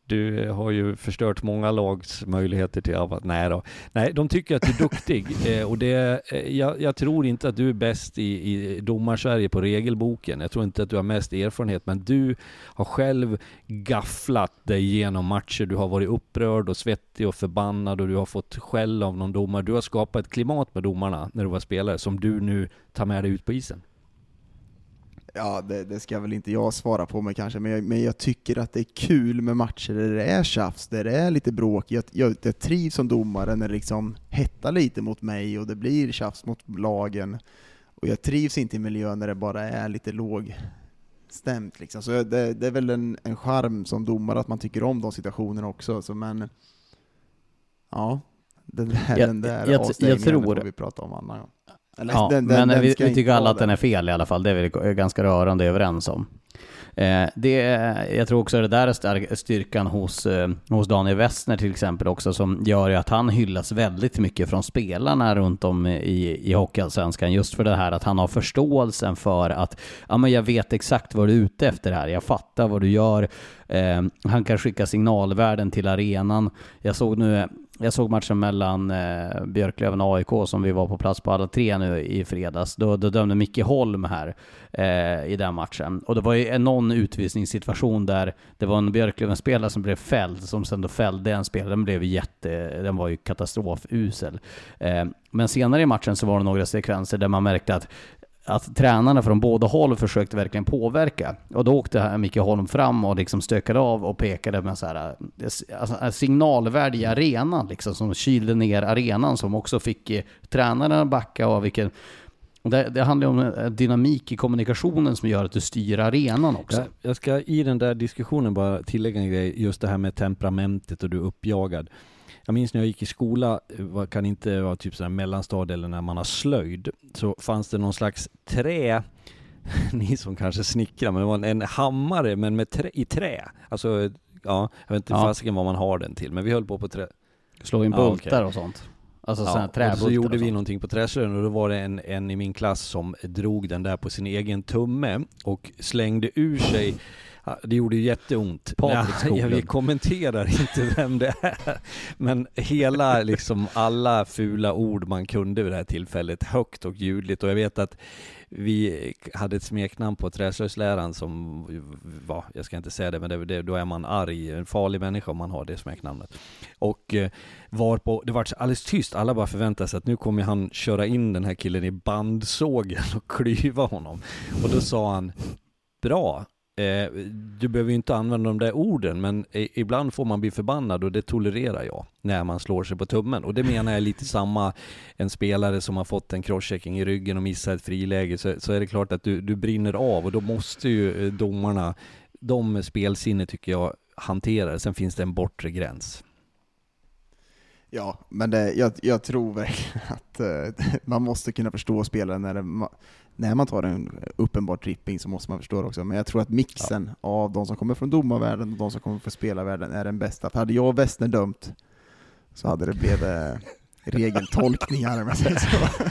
du har ju förstört många lags möjligheter till att... Nej då. Nej, de tycker att du är duktig. [LAUGHS] eh, och det, eh, jag, jag tror inte att du är bäst i, i domarsverige på regelboken. Jag tror inte att du har mest erfarenhet, men du har själv gafflat dig igenom matcher. Du har varit upprörd och svettig och förbannad och du har fått skäll av någon domare. Du har skapat ett klimat med domarna när du var spelare som du nu tar med dig ut på isen. Ja, det, det ska väl inte jag svara på mig kanske, men jag, men jag tycker att det är kul med matcher där det är tjafs, där det är lite bråk. Jag, jag, jag trivs som domare när det liksom hettar lite mot mig och det blir tjafs mot lagen. Och jag trivs inte i miljön när det bara är lite lågstämt. Liksom. Så det, det är väl en, en charm som domare att man tycker om de situationerna också. Så men, ja, den där, Jag- den där jag- jag tror- får vi prata om annan gång. Ja, den- den- men vi, vi tycker alla att den är fel i alla fall, det är vi ganska rörande överens om. Eh, det, jag tror också det där är styrkan hos, eh, hos Daniel Westner till exempel också, som gör ju att han hyllas väldigt mycket från spelarna runt om i, i Hockeyallsvenskan, just för det här att han har förståelsen för att ja, men jag vet exakt vad du är ute efter här, jag fattar vad du gör. Eh, han kan skicka signalvärden till arenan. Jag såg nu jag såg matchen mellan eh, Björklöven och AIK som vi var på plats på alla tre nu i fredags. Då, då dömde Micke Holm här eh, i den matchen. Och det var ju en någon utvisningssituation där det var en Björklöven-spelare som blev fälld, som sen då fällde en spelare. Den blev jätte, den var ju katastrofusel. Eh, men senare i matchen så var det några sekvenser där man märkte att att tränarna från båda håll försökte verkligen påverka. Och då åkte här Micke Holm fram och liksom stökade av och pekade med så här, eh, alltså, eh, signalvärd signalvärde i arenan liksom, som kylde ner arenan som också fick eh, tränarna backa av vilken Det, det handlar om eh, dynamik i kommunikationen som gör att du styr arenan också. Jag, jag ska i den där diskussionen bara tillägga en grej, just det här med temperamentet och du är uppjagad. Jag minns när jag gick i skola, vad kan inte vara typ sådär mellanstad eller när man har slöjd, så fanns det någon slags trä, [LAUGHS] ni som kanske snickrar, men det var en, en hammare men med trä, i trä. Alltså, ja, jag vet inte Ja. fasiken vad man har den till, men vi höll på på trä. Slå in Ja, bultar okej. och sånt. Alltså Ja, sådana träbultar så gjorde vi någonting på träslöjden och då var det en, en i min klass som drog den där på sin egen tumme och slängde ur sig Ja, Det gjorde ju jätteont. Patrik jag, vi kommenterar inte vem det är. Men hela, liksom alla fula ord man kunde vid det här tillfället, högt och ljudligt. Och jag vet att vi hade ett smeknamn på träslöjdsläraren som var, jag ska inte säga det, men det, det, då är man arg, en farlig människa om man har det smeknamnet. Och eh, var på, det var alldeles tyst, alla bara förväntade sig att nu kommer han köra in den här killen i bandsågen och klyva honom. Och då sa han, bra, eh, du behöver ju inte använda de där orden, men ibland får man bli förbannad och det tolererar jag när man slår sig på tummen. Och det menar jag lite samma, en spelare som har fått en crosschecking i ryggen och missar ett friläge, så, så är det klart att du, du brinner av och då måste ju eh, domarna, de med spelsinne tycker jag, hantera det. Sen finns det en bortre gräns. Ja, men det, jag, jag tror verkligen att eh, [LAUGHS] man måste kunna förstå spelaren när, det, när man tar en uppenbar tripping så måste man förstå det också. Men jag tror att mixen av de som kommer från domarvärlden och de som kommer från spelarvärlden är den bästa. För hade jag och Westner dömt så hade det blivit eh, [LAUGHS] regeltolkningar om jag säger så.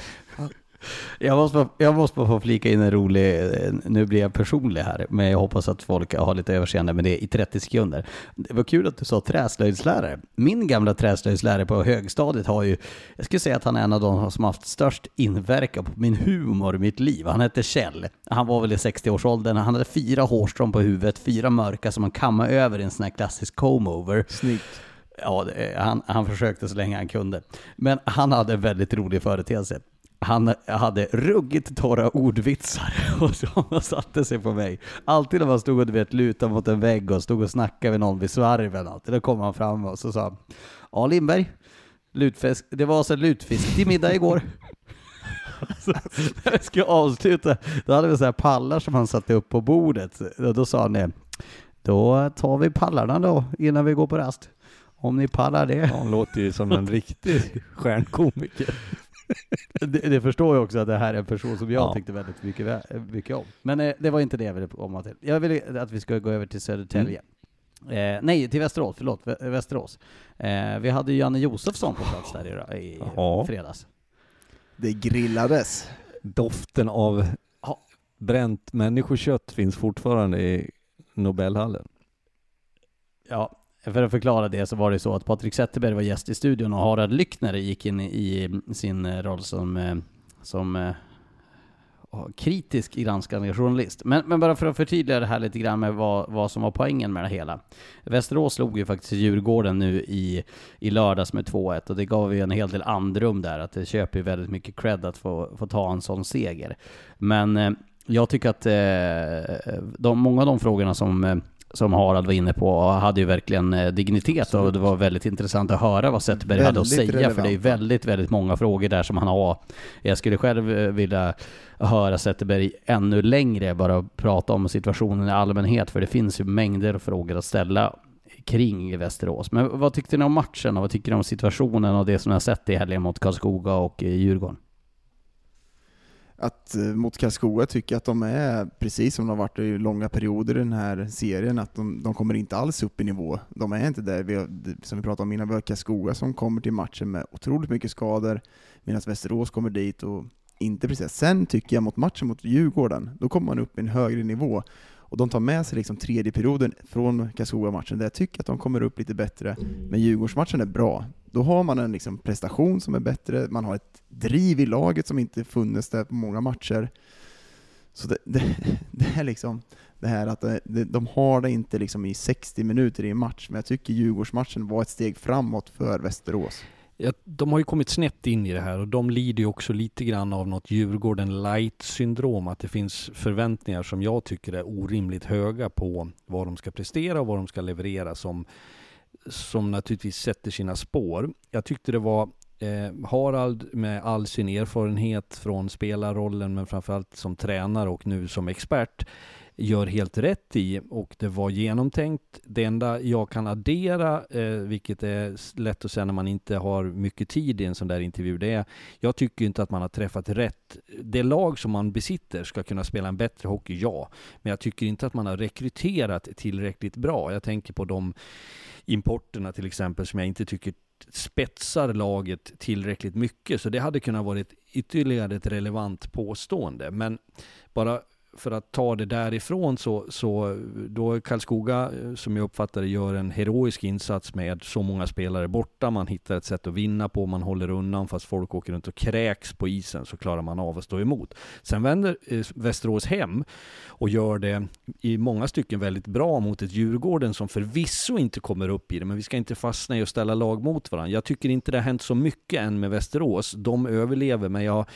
Jag måste, jag måste bara få flika in en rolig, eh, nu blir jag personlig här, men jag hoppas att folk har lite överseende med det i 30 sekunder. Det var kul att du sa träslöjdslärare. Min gamla träslöjdslärare på högstadiet har ju, jag skulle säga att han är en av de som haft störst inverkan på min humor i mitt liv. Han hette Kjell. Han var väl i 60-årsåldern. Han hade fyra hårstrån på huvudet, fyra mörka som man kammade över i en sån här klassisk comb-over. Snyggt. Ja, han, han försökte så länge han kunde. Men han hade en väldigt rolig företeelse. Han hade ruggigt torra ordvitsar [LAUGHS] och som satte sig på mig. Alltid när man stod och du vet, lutade mot en vägg och stod och snackade med någon vid svarven, alltid, då kom han fram och så sa han, Ja Lindberg, lutfisk, det var alltså [LAUGHS] så lutfisk till middag igår. När vi skulle avsluta, då hade vi så här pallar som han satte upp på bordet. Och då sa han det, då tar vi pallarna då innan vi går på rast. Om ni pallar det. Han låter ju som en riktig stjärnkomiker. [LAUGHS] Det, det förstår jag också att det här är en person som jag Ja. tyckte väldigt mycket, mycket om. Men eh, det var inte det jag ville komma till. Jag ville att vi ska gå över till Södertälje. Eh, nej, till Västerås, förlåt, Vä- Västerås. Eh, vi hade ju Janne Josefsson på plats där i, i Ja. fredags. Det grillades. Doften av Ja. bränt människokött finns fortfarande i Nobelhallen. Ja, för att förklara det så var det så att Patrik Zetterberg var gäst i studion och Harald Lyckner gick in i sin eh, roll som, eh, som eh, kritisk granskande journalist. Men, men bara för att förtydliga det här lite grann med vad, vad som var poängen med det hela. Västerås slog ju faktiskt Djurgården nu i, i lördags med 2-1 och det gav ju en hel del andrum där, att det köper ju väldigt mycket cred att få, få ta en sån seger. Men eh, jag tycker att eh, de, många av de frågorna som eh, som Harald var inne på hade ju verkligen eh, dignitet och det var väldigt intressant att höra vad Zetterberg hade att Väldigt säga för det är väldigt, väldigt många frågor där som han har. Jag skulle själv eh, vilja höra Zetterberg ännu längre bara prata om situationen i allmänhet för det finns ju mängder av frågor att ställa kring Västerås. Men vad tyckte ni om matchen och vad tycker ni om situationen och det som ni har sett i helgen mot Karlskoga och eh, Djurgården? Att eh, mot Karlskoga tycker jag att de är, precis som de har varit i långa perioder i den här serien, att de, de kommer inte alls upp i nivå. De är inte där, vi har, som vi pratade om innan, vi har Karlskoga som kommer till matchen med otroligt mycket skador, medan Västerås kommer dit och inte precis. Sen tycker jag mot matchen mot Djurgården, då kommer man upp i en högre nivå. Och de tar med sig liksom tredje perioden från Karlskoga-matchen, där jag tycker att de kommer upp lite bättre. Men Djurgårdsmatchen är bra. Då har man en liksom prestation som är bättre, man har ett driv i laget som inte funnits där på många matcher. Så det, det, [LAUGHS] det är liksom det här att eh, det, de har det inte liksom i 60 minuter i en match, men jag tycker Djurgårdsmatchen var ett steg framåt för Västerås. Ja, de har ju kommit snett in i det här och de lider ju också lite grann av något Djurgården light-syndrom. Att det finns förväntningar som jag tycker är orimligt höga på vad de ska prestera och vad de ska leverera som, som naturligtvis sätter sina spår. Jag tyckte det var Eh, Harald med all sin erfarenhet från spelarrollen men framförallt som tränare och nu som expert gör helt rätt i och det var genomtänkt. Det enda jag kan addera, eh, vilket är lätt att säga när man inte har mycket tid i en sån där intervju, det är jag tycker inte att man har träffat rätt. Det lag som man besitter ska kunna spela en bättre hockey, ja. Men jag tycker inte att man har rekryterat tillräckligt bra. Jag tänker på de importerna till exempel som jag inte tycker spetsar laget tillräckligt mycket. Så det hade kunnat vara ytterligare ett relevant påstående. Men bara för att ta det därifrån så, så då Karlskoga, eh, som jag uppfattar det, gör en heroisk insats med så många spelare borta. Man hittar ett sätt att vinna på, man håller undan fast folk åker runt och kräks på isen så klarar man av att stå emot. Sen vänder eh, Västerås hem och gör det i många stycken väldigt bra mot ett Djurgården som förvisso inte kommer upp i det, men vi ska inte fastna i att ställa lag mot varandra. Jag tycker inte det har hänt så mycket än med Västerås. De överlever, men jag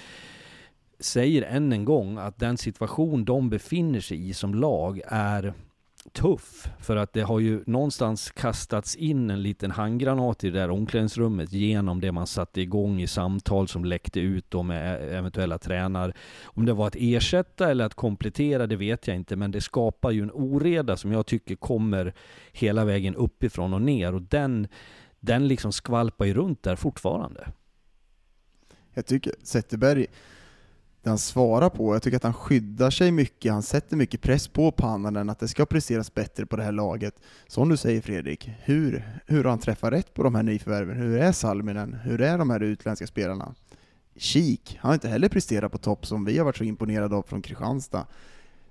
säger än en gång att den situation de befinner sig i som lag är tuff. För att det har ju någonstans kastats in en liten handgranat i det där omklädningsrummet genom det man satte igång i samtal som läckte ut då med e-, eventuella tränare. Om det var att ersätta eller att komplettera, det vet jag inte. Men det skapar ju en oreda som jag tycker kommer hela vägen uppifrån och ner. Och den, den liksom skvalpar ju runt där fortfarande. Jag tycker Zetterberg det han svarar på. Jag tycker att han skyddar sig mycket, han sätter mycket press på Pannanen att det ska presteras bättre på det här laget. Som du säger Fredrik, hur, hur har han träffat rätt på de här nyförvärven? Hur är Salminen? Hur är de här utländska spelarna? Kik, han har inte heller presterat på topp som vi har varit så imponerade av från Kristianstad.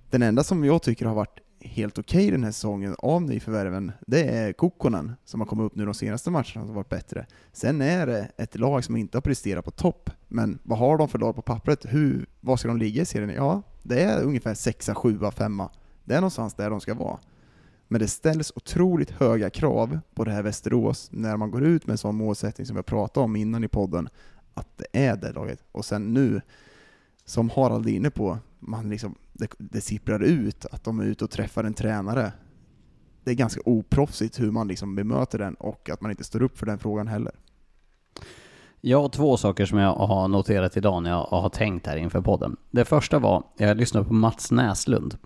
Den enda som jag tycker har varit helt okej okay den här säsongen av nyförvärven, det är Kokkonen som har kommit upp nu de senaste matcherna som har varit bättre. Sen är det ett lag som inte har presterat på topp, men vad har de för lag på pappret? Hur, var ska de ligga i serien? Ja, det är ungefär sexa, sjua, femma. Det är någonstans där de ska vara. Men det ställs otroligt höga krav på det här Västerås när man går ut med en sån målsättning som vi har pratat om innan i podden, att det är det laget. Och sen nu, som Harald är inne på, man liksom, det, det sipprar ut att de är ute och träffar en tränare. Det är ganska oproffsigt hur man liksom bemöter den och att man inte står upp för den frågan heller. Jag har två saker som jag har noterat idag när jag har tänkt här inför podden. Det första var, jag lyssnade på Mats Näslund,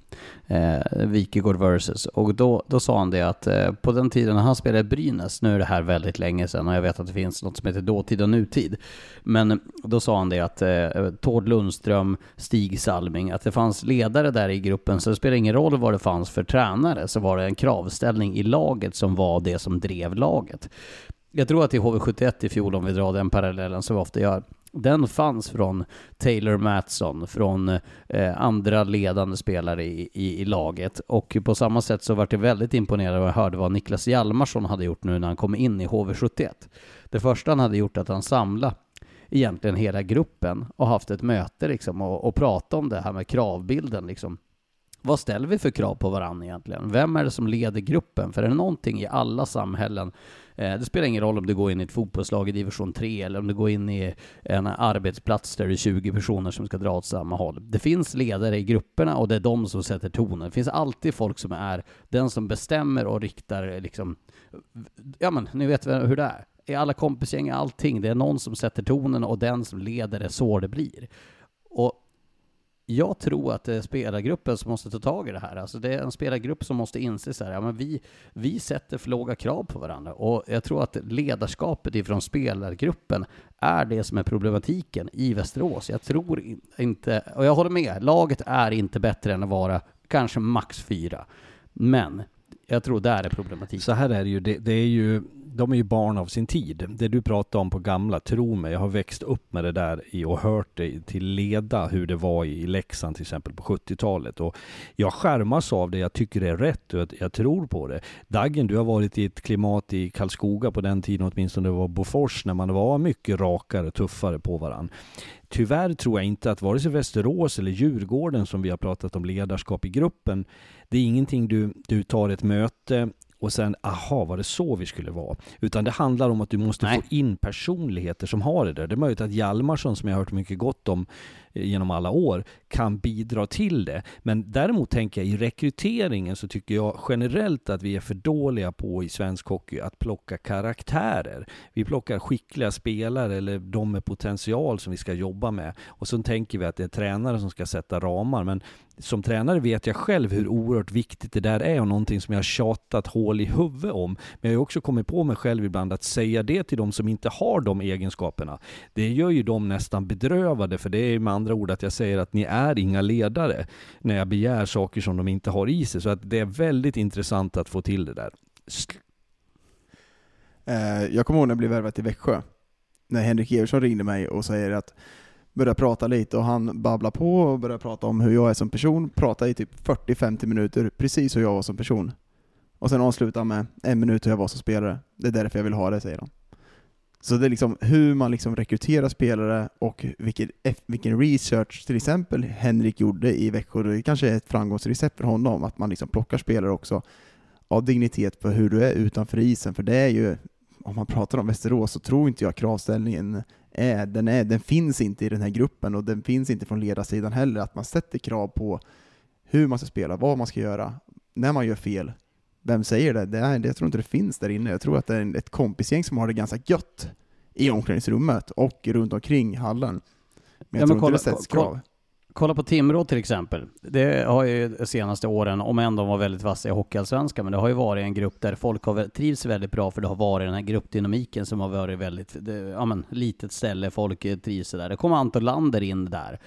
eh, Wikegård versus, och då, då sa han det att eh, på den tiden när han spelade Brynäs, nu är det här väldigt länge sedan och jag vet att det finns något som heter dåtid och nutid, men då sa han det att eh, Tord Lundström, Stig Salming, att det fanns ledare där i gruppen, så det spelar ingen roll vad det fanns för tränare, så var det en kravställning i laget som var det som drev laget. Jag tror att i HV71 i fjol, om vi drar den parallellen som vi ofta gör, den fanns från Taylor Matson, från eh, andra ledande spelare i, i, i, laget. Och på samma sätt så vart det väldigt imponerad och jag hörde vad Niklas Hjalmarsson hade gjort nu när han kom in i HV71. Det första han hade gjort att han samlade egentligen hela gruppen och haft ett möte liksom och, och prata om det här med kravbilden liksom. Vad ställer vi för krav på varandra egentligen? Vem är det som leder gruppen? För är det någonting i alla samhällen Eh, det spelar ingen roll om du går in i ett fotbollslag i division 3 eller om du går in i en arbetsplats där det är 20 personer som ska dra åt samma håll. Det finns ledare i grupperna och det är de som sätter tonen. Det finns alltid folk som är den som bestämmer och riktar eh, liksom, ja men ni vet hur det är. I alla kompisgäng, allting, det är någon som sätter tonen och den som leder är så det blir. Och jag tror att det är spelargruppen som måste ta tag i det här. Alltså det är en spelargrupp som måste inse så här, ja men vi, vi sätter för låga krav på varandra. Och jag tror att ledarskapet ifrån spelargruppen är det som är problematiken i Västerås. Jag tror inte, och jag håller med, laget är inte bättre än att vara kanske max fyra. Men jag tror där är problematiken. Så här är det ju, det, det är ju de är ju barn av sin tid. Det du pratar om på gamla, tro mig, jag har växt upp med det där i och hört det till leda hur det var i Leksand till exempel på 70-talet. Och jag skärmas av det, jag tycker det är rätt och jag, tror på det. Daggen, du har varit i ett klimat i Karlskoga på den tiden, åtminstone det var Bofors, när man var mycket rakare, tuffare på varandra. Tyvärr tror jag inte att vare sig Västerås eller Djurgården som vi har pratat om ledarskap i gruppen, det är ingenting du, du tar ett möte och sen, aha, var det så vi skulle vara? Utan det handlar om att du måste Nej. få in personligheter som har det där. Det är möjligt att Hjalmarsson, som jag har hört mycket gott om genom alla år, kan bidra till det. Men däremot tänker jag i rekryteringen så tycker jag generellt att vi är för dåliga på i svensk hockey att plocka karaktärer. Vi plockar skickliga spelare eller de med potential som vi ska jobba med. Och så tänker vi att det är tränare som ska sätta ramar. Men som tränare vet jag själv hur oerhört viktigt det där är och någonting som jag har tjatat hål i huvudet om. Men jag har också kommit på mig själv ibland att säga det till de som inte har de egenskaperna. Det gör ju dem nästan bedrövade för det är med andra ord att jag säger att ni är inga ledare när jag begär saker som de inte har i sig. Så att det är väldigt intressant att få till det där. Eh, jag kommer ihåg när jag blev värvad till Växjö. När Henrik Eversson ringde mig och säger att börja prata lite och han babblar på och börjar prata om hur jag är som person, pratar i typ 40-50 minuter, precis hur jag var som person. Och sen avslutar han med en minut hur jag var som spelare. Det är därför jag vill ha det, säger han. Så det är liksom hur man liksom rekryterar spelare och vilken, vilken research till exempel Henrik gjorde i Växjö, det kanske är ett framgångsrecept för honom, att man liksom plockar spelare också av dignitet på hur du är utanför isen, för det är ju, om man pratar om Västerås så tror inte jag kravställningen är, den, är, den finns inte i den här gruppen och den finns inte från ledarsidan heller, att man sätter krav på hur man ska spela, vad man ska göra, när man gör fel. Vem säger det? det är, det jag tror inte det finns där inne. Jag tror att det är ett kompisgäng som har det ganska gött i omklädningsrummet och runt omkring hallen. Men jag Ja, men tror kolla- inte det sätts kolla- krav. Kolla på Timrå till exempel. Det har ju de senaste åren, om än de var väldigt vassa i Hockeyallsvenskan, men det har ju varit en grupp där folk har trivs väldigt bra för det har varit den här gruppdynamiken som har varit väldigt, det, ja men litet ställe, folk trivs där. Det kommer Anton Lander in där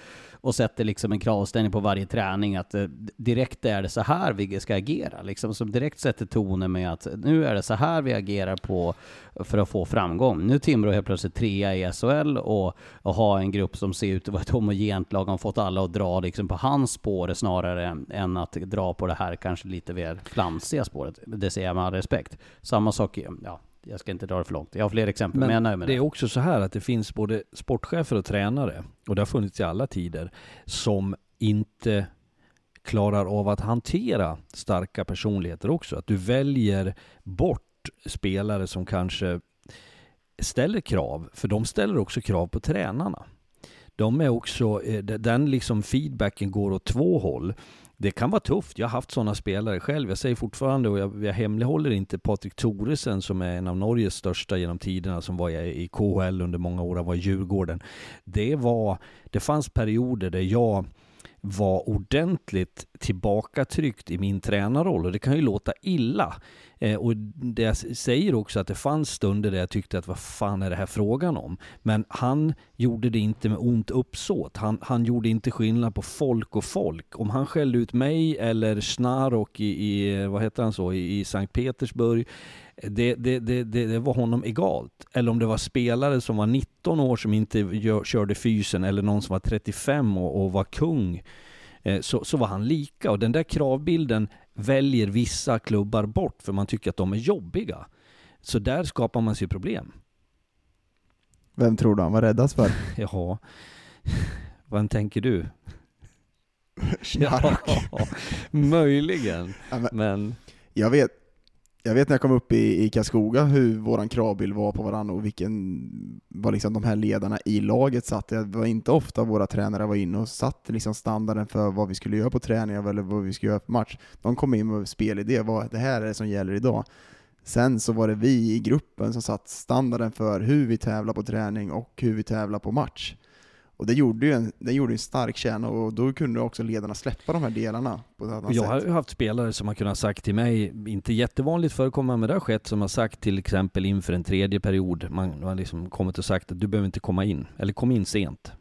och sätter liksom en kravställning på varje träning att eh, direkt är det så här vi ska agera. Liksom, som direkt sätter tonen med att nu är det så här vi agerar på för att få framgång. Nu är Timrå helt plötsligt trea i SHL och, och har en grupp som ser ut att vara ett homogent lag. Har fått alla att dra liksom på hans spår snarare än att dra på det här kanske lite mer flamsiga spåret. Det säger jag med all respekt. Samma sak, ja, jag ska inte dra det för långt. Jag har fler exempel, men, jag är nöjd med det det. är också så här att det finns både sportchefer och tränare, och det har funnits i alla tider, som inte klarar av att hantera starka personligheter också. Att du väljer bort spelare som kanske ställer krav, för de ställer också krav på tränarna. De är också, eh, den liksom feedbacken går åt två håll. Det kan vara tufft. Jag har haft sådana spelare själv. Jag säger fortfarande, och jag, jag hemlighåller inte, Patrik Thoresen som är en av Norges största genom tiderna, som var i i KHL under många år, han var i Djurgården. Det, var, det fanns perioder där jag var ordentligt tillbakatryckt i min tränarroll och det kan ju låta illa. Eh, och det jag säger också att det fanns stunder där jag tyckte att vad fan är det här frågan om? Men han gjorde det inte med ont uppsåt. Han, han gjorde inte skillnad på folk och folk. Om han skällde ut mig eller Snarok i, i vad heter han så, i, i Sankt Petersburg det, det, det, det, det var honom egalt. Eller om det var spelare som var 19 år som inte gör, körde fysen eller någon som var 35 och, och var kung. Eh, så, så var han lika. Och den där kravbilden väljer vissa klubbar bort för man tycker att de är jobbiga. Så där skapar man sig problem. Vem tror du han var räddast för? [LAUGHS] Jaha, vad tänker du? [LAUGHS] Snark. Ja, möjligen. Ja, men- Men Jag vet, jag vet när jag kom upp i, i Karlskoga hur våran kravbild var på varandra och vilken, vad liksom de här ledarna i laget satt. Det var inte ofta våra tränare var inne och satte liksom standarden för vad vi skulle göra på träningar eller vad vi skulle göra på match. De kom in med spelidé, vad det här är det som gäller idag. Sen så var det vi i gruppen som satt standarden för hur vi tävlar på träning och hur vi tävlar på match. Och det gjorde ju en, det gjorde en stark kärna och då kunde också ledarna släppa de här delarna på ett annat Jag sätt. har ju haft spelare som har kunnat sagt till mig, inte jättevanligt förekommande men det har skett, som har sagt till exempel inför en tredje period, man har liksom kommit och sagt att du behöver inte komma in, eller kom in sent.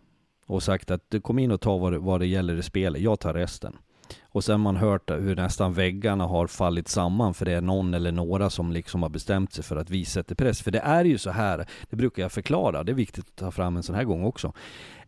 Och sagt att du kom in och ta vad det, vad det gäller i spelet, jag tar resten. Och sen har man hört hur nästan väggarna har fallit samman för det är någon eller några som liksom har bestämt sig för att vi sätter press. För det är ju så här, det brukar jag förklara, det är viktigt att ta fram en sån här gång också.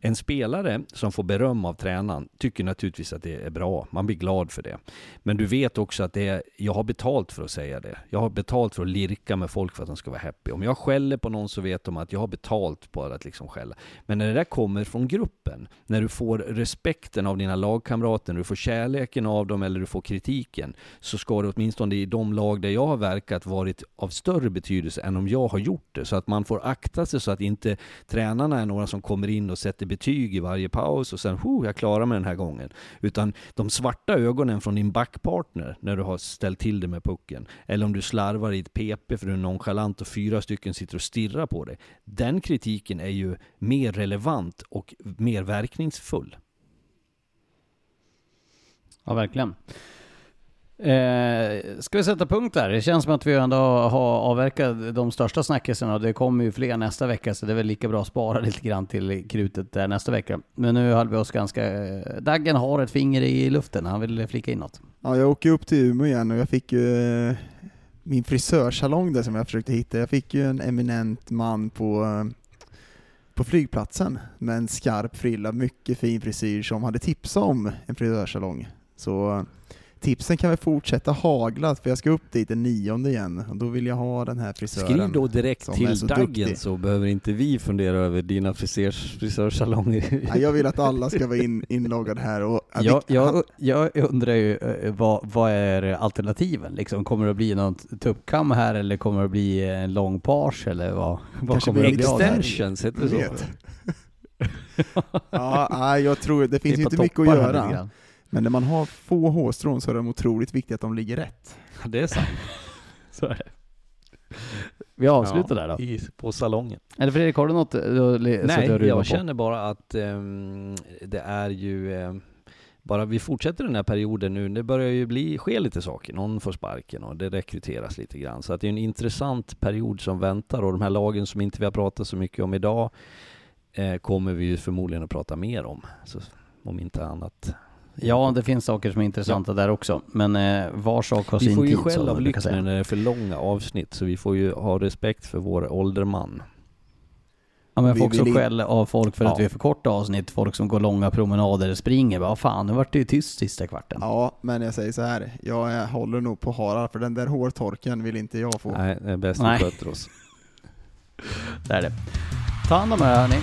En spelare som får beröm av tränaren tycker naturligtvis att det är bra. Man blir glad för det. Men du vet också att det är, jag har betalt för att säga det. Jag har betalt för att lirka med folk för att de ska vara happy. Om jag skäller på någon så vet de att jag har betalt bara att liksom skälla. Men när det där kommer från gruppen, när du får respekten av dina lagkamrater, när du får kärleken av dem eller du får kritiken så ska det åtminstone i de lag där jag har verkat varit av större betydelse än om jag har gjort det. Så att man får akta sig så att inte tränarna är några som kommer in och sätter betyg i varje paus och sen jag klarar mig den här gången. Utan de svarta ögonen från din backpartner när du har ställt till det med pucken. Eller om du slarvar i ett PP för du är nonchalant och fyra stycken sitter och stirrar på dig. Den kritiken är ju mer relevant och mer verkningsfull. Ja, verkligen. Eh, ska vi sätta punkt där? Det känns som att vi ändå har avverkat de största snackisarna och det kommer ju fler nästa vecka så det är väl lika bra att spara [LAUGHS] lite grann till krutet där nästa vecka. Men nu höll vi oss ganska... Eh, Daggen har ett finger i luften, han vill flika in något. Ja, jag åker upp till Umeå igen och jag fick ju eh, min frisörsalong där som jag försökte hitta. Jag fick ju en eminent man på eh, på flygplatsen med en skarp frilla, mycket fin frisyr som hade tipsat om en frisörsalong. Så tipsen kan väl fortsätta hagla, för jag ska upp dit den nionde igen, och då vill jag ha den här frisören. Skriv då direkt till så Daggen duktig. så behöver inte vi fundera över dina frisörs, frisörsalonger. Ja, jag vill att alla ska vara in, inloggade här. Och jag, jag, jag undrar ju, eh, vad, vad är alternativen? Liksom, kommer det att bli något tuppkam här, eller kommer det att bli en lång page, eller vad, vad kommer det bli Extensions, heter det så? [LAUGHS] ja, jag tror, det finns ju inte mycket att göra. Men när man har få hårstrån så är det otroligt viktigt att de ligger rätt. Det är sant. [LAUGHS] så är det. Vi avslutar ja, där då. I, på salongen. Eller Fredrik, har du något du, Nej, du jag på? känner bara att um, det är ju um, bara vi fortsätter den här perioden nu, det börjar ju bli, ske lite saker. Någon får sparken och det rekryteras lite grann. Så att det är en intressant period som väntar och de här lagen som inte vi har pratat så mycket om idag eh, kommer vi ju förmodligen att prata mer om. Så, om inte annat Ja, det finns saker som är intressanta ja. där också. Men eh, var sak har sin tid. Vi får ju skäll av lyssnare när det är för långa avsnitt, så vi får ju ha respekt för vår ålderman. Ja, men jag får också skäll av folk för ja. att vi är för korta avsnitt. Folk som går långa promenader och springer. Vad fan, nu vart det ju tyst sista kvarten. Ja, men jag säger så här. Jag håller nog på Harald, för den där hårtorken vill inte jag få. Nej, det är bäst vi sköter oss. [LAUGHS] det är det. Ta hand om er hörni.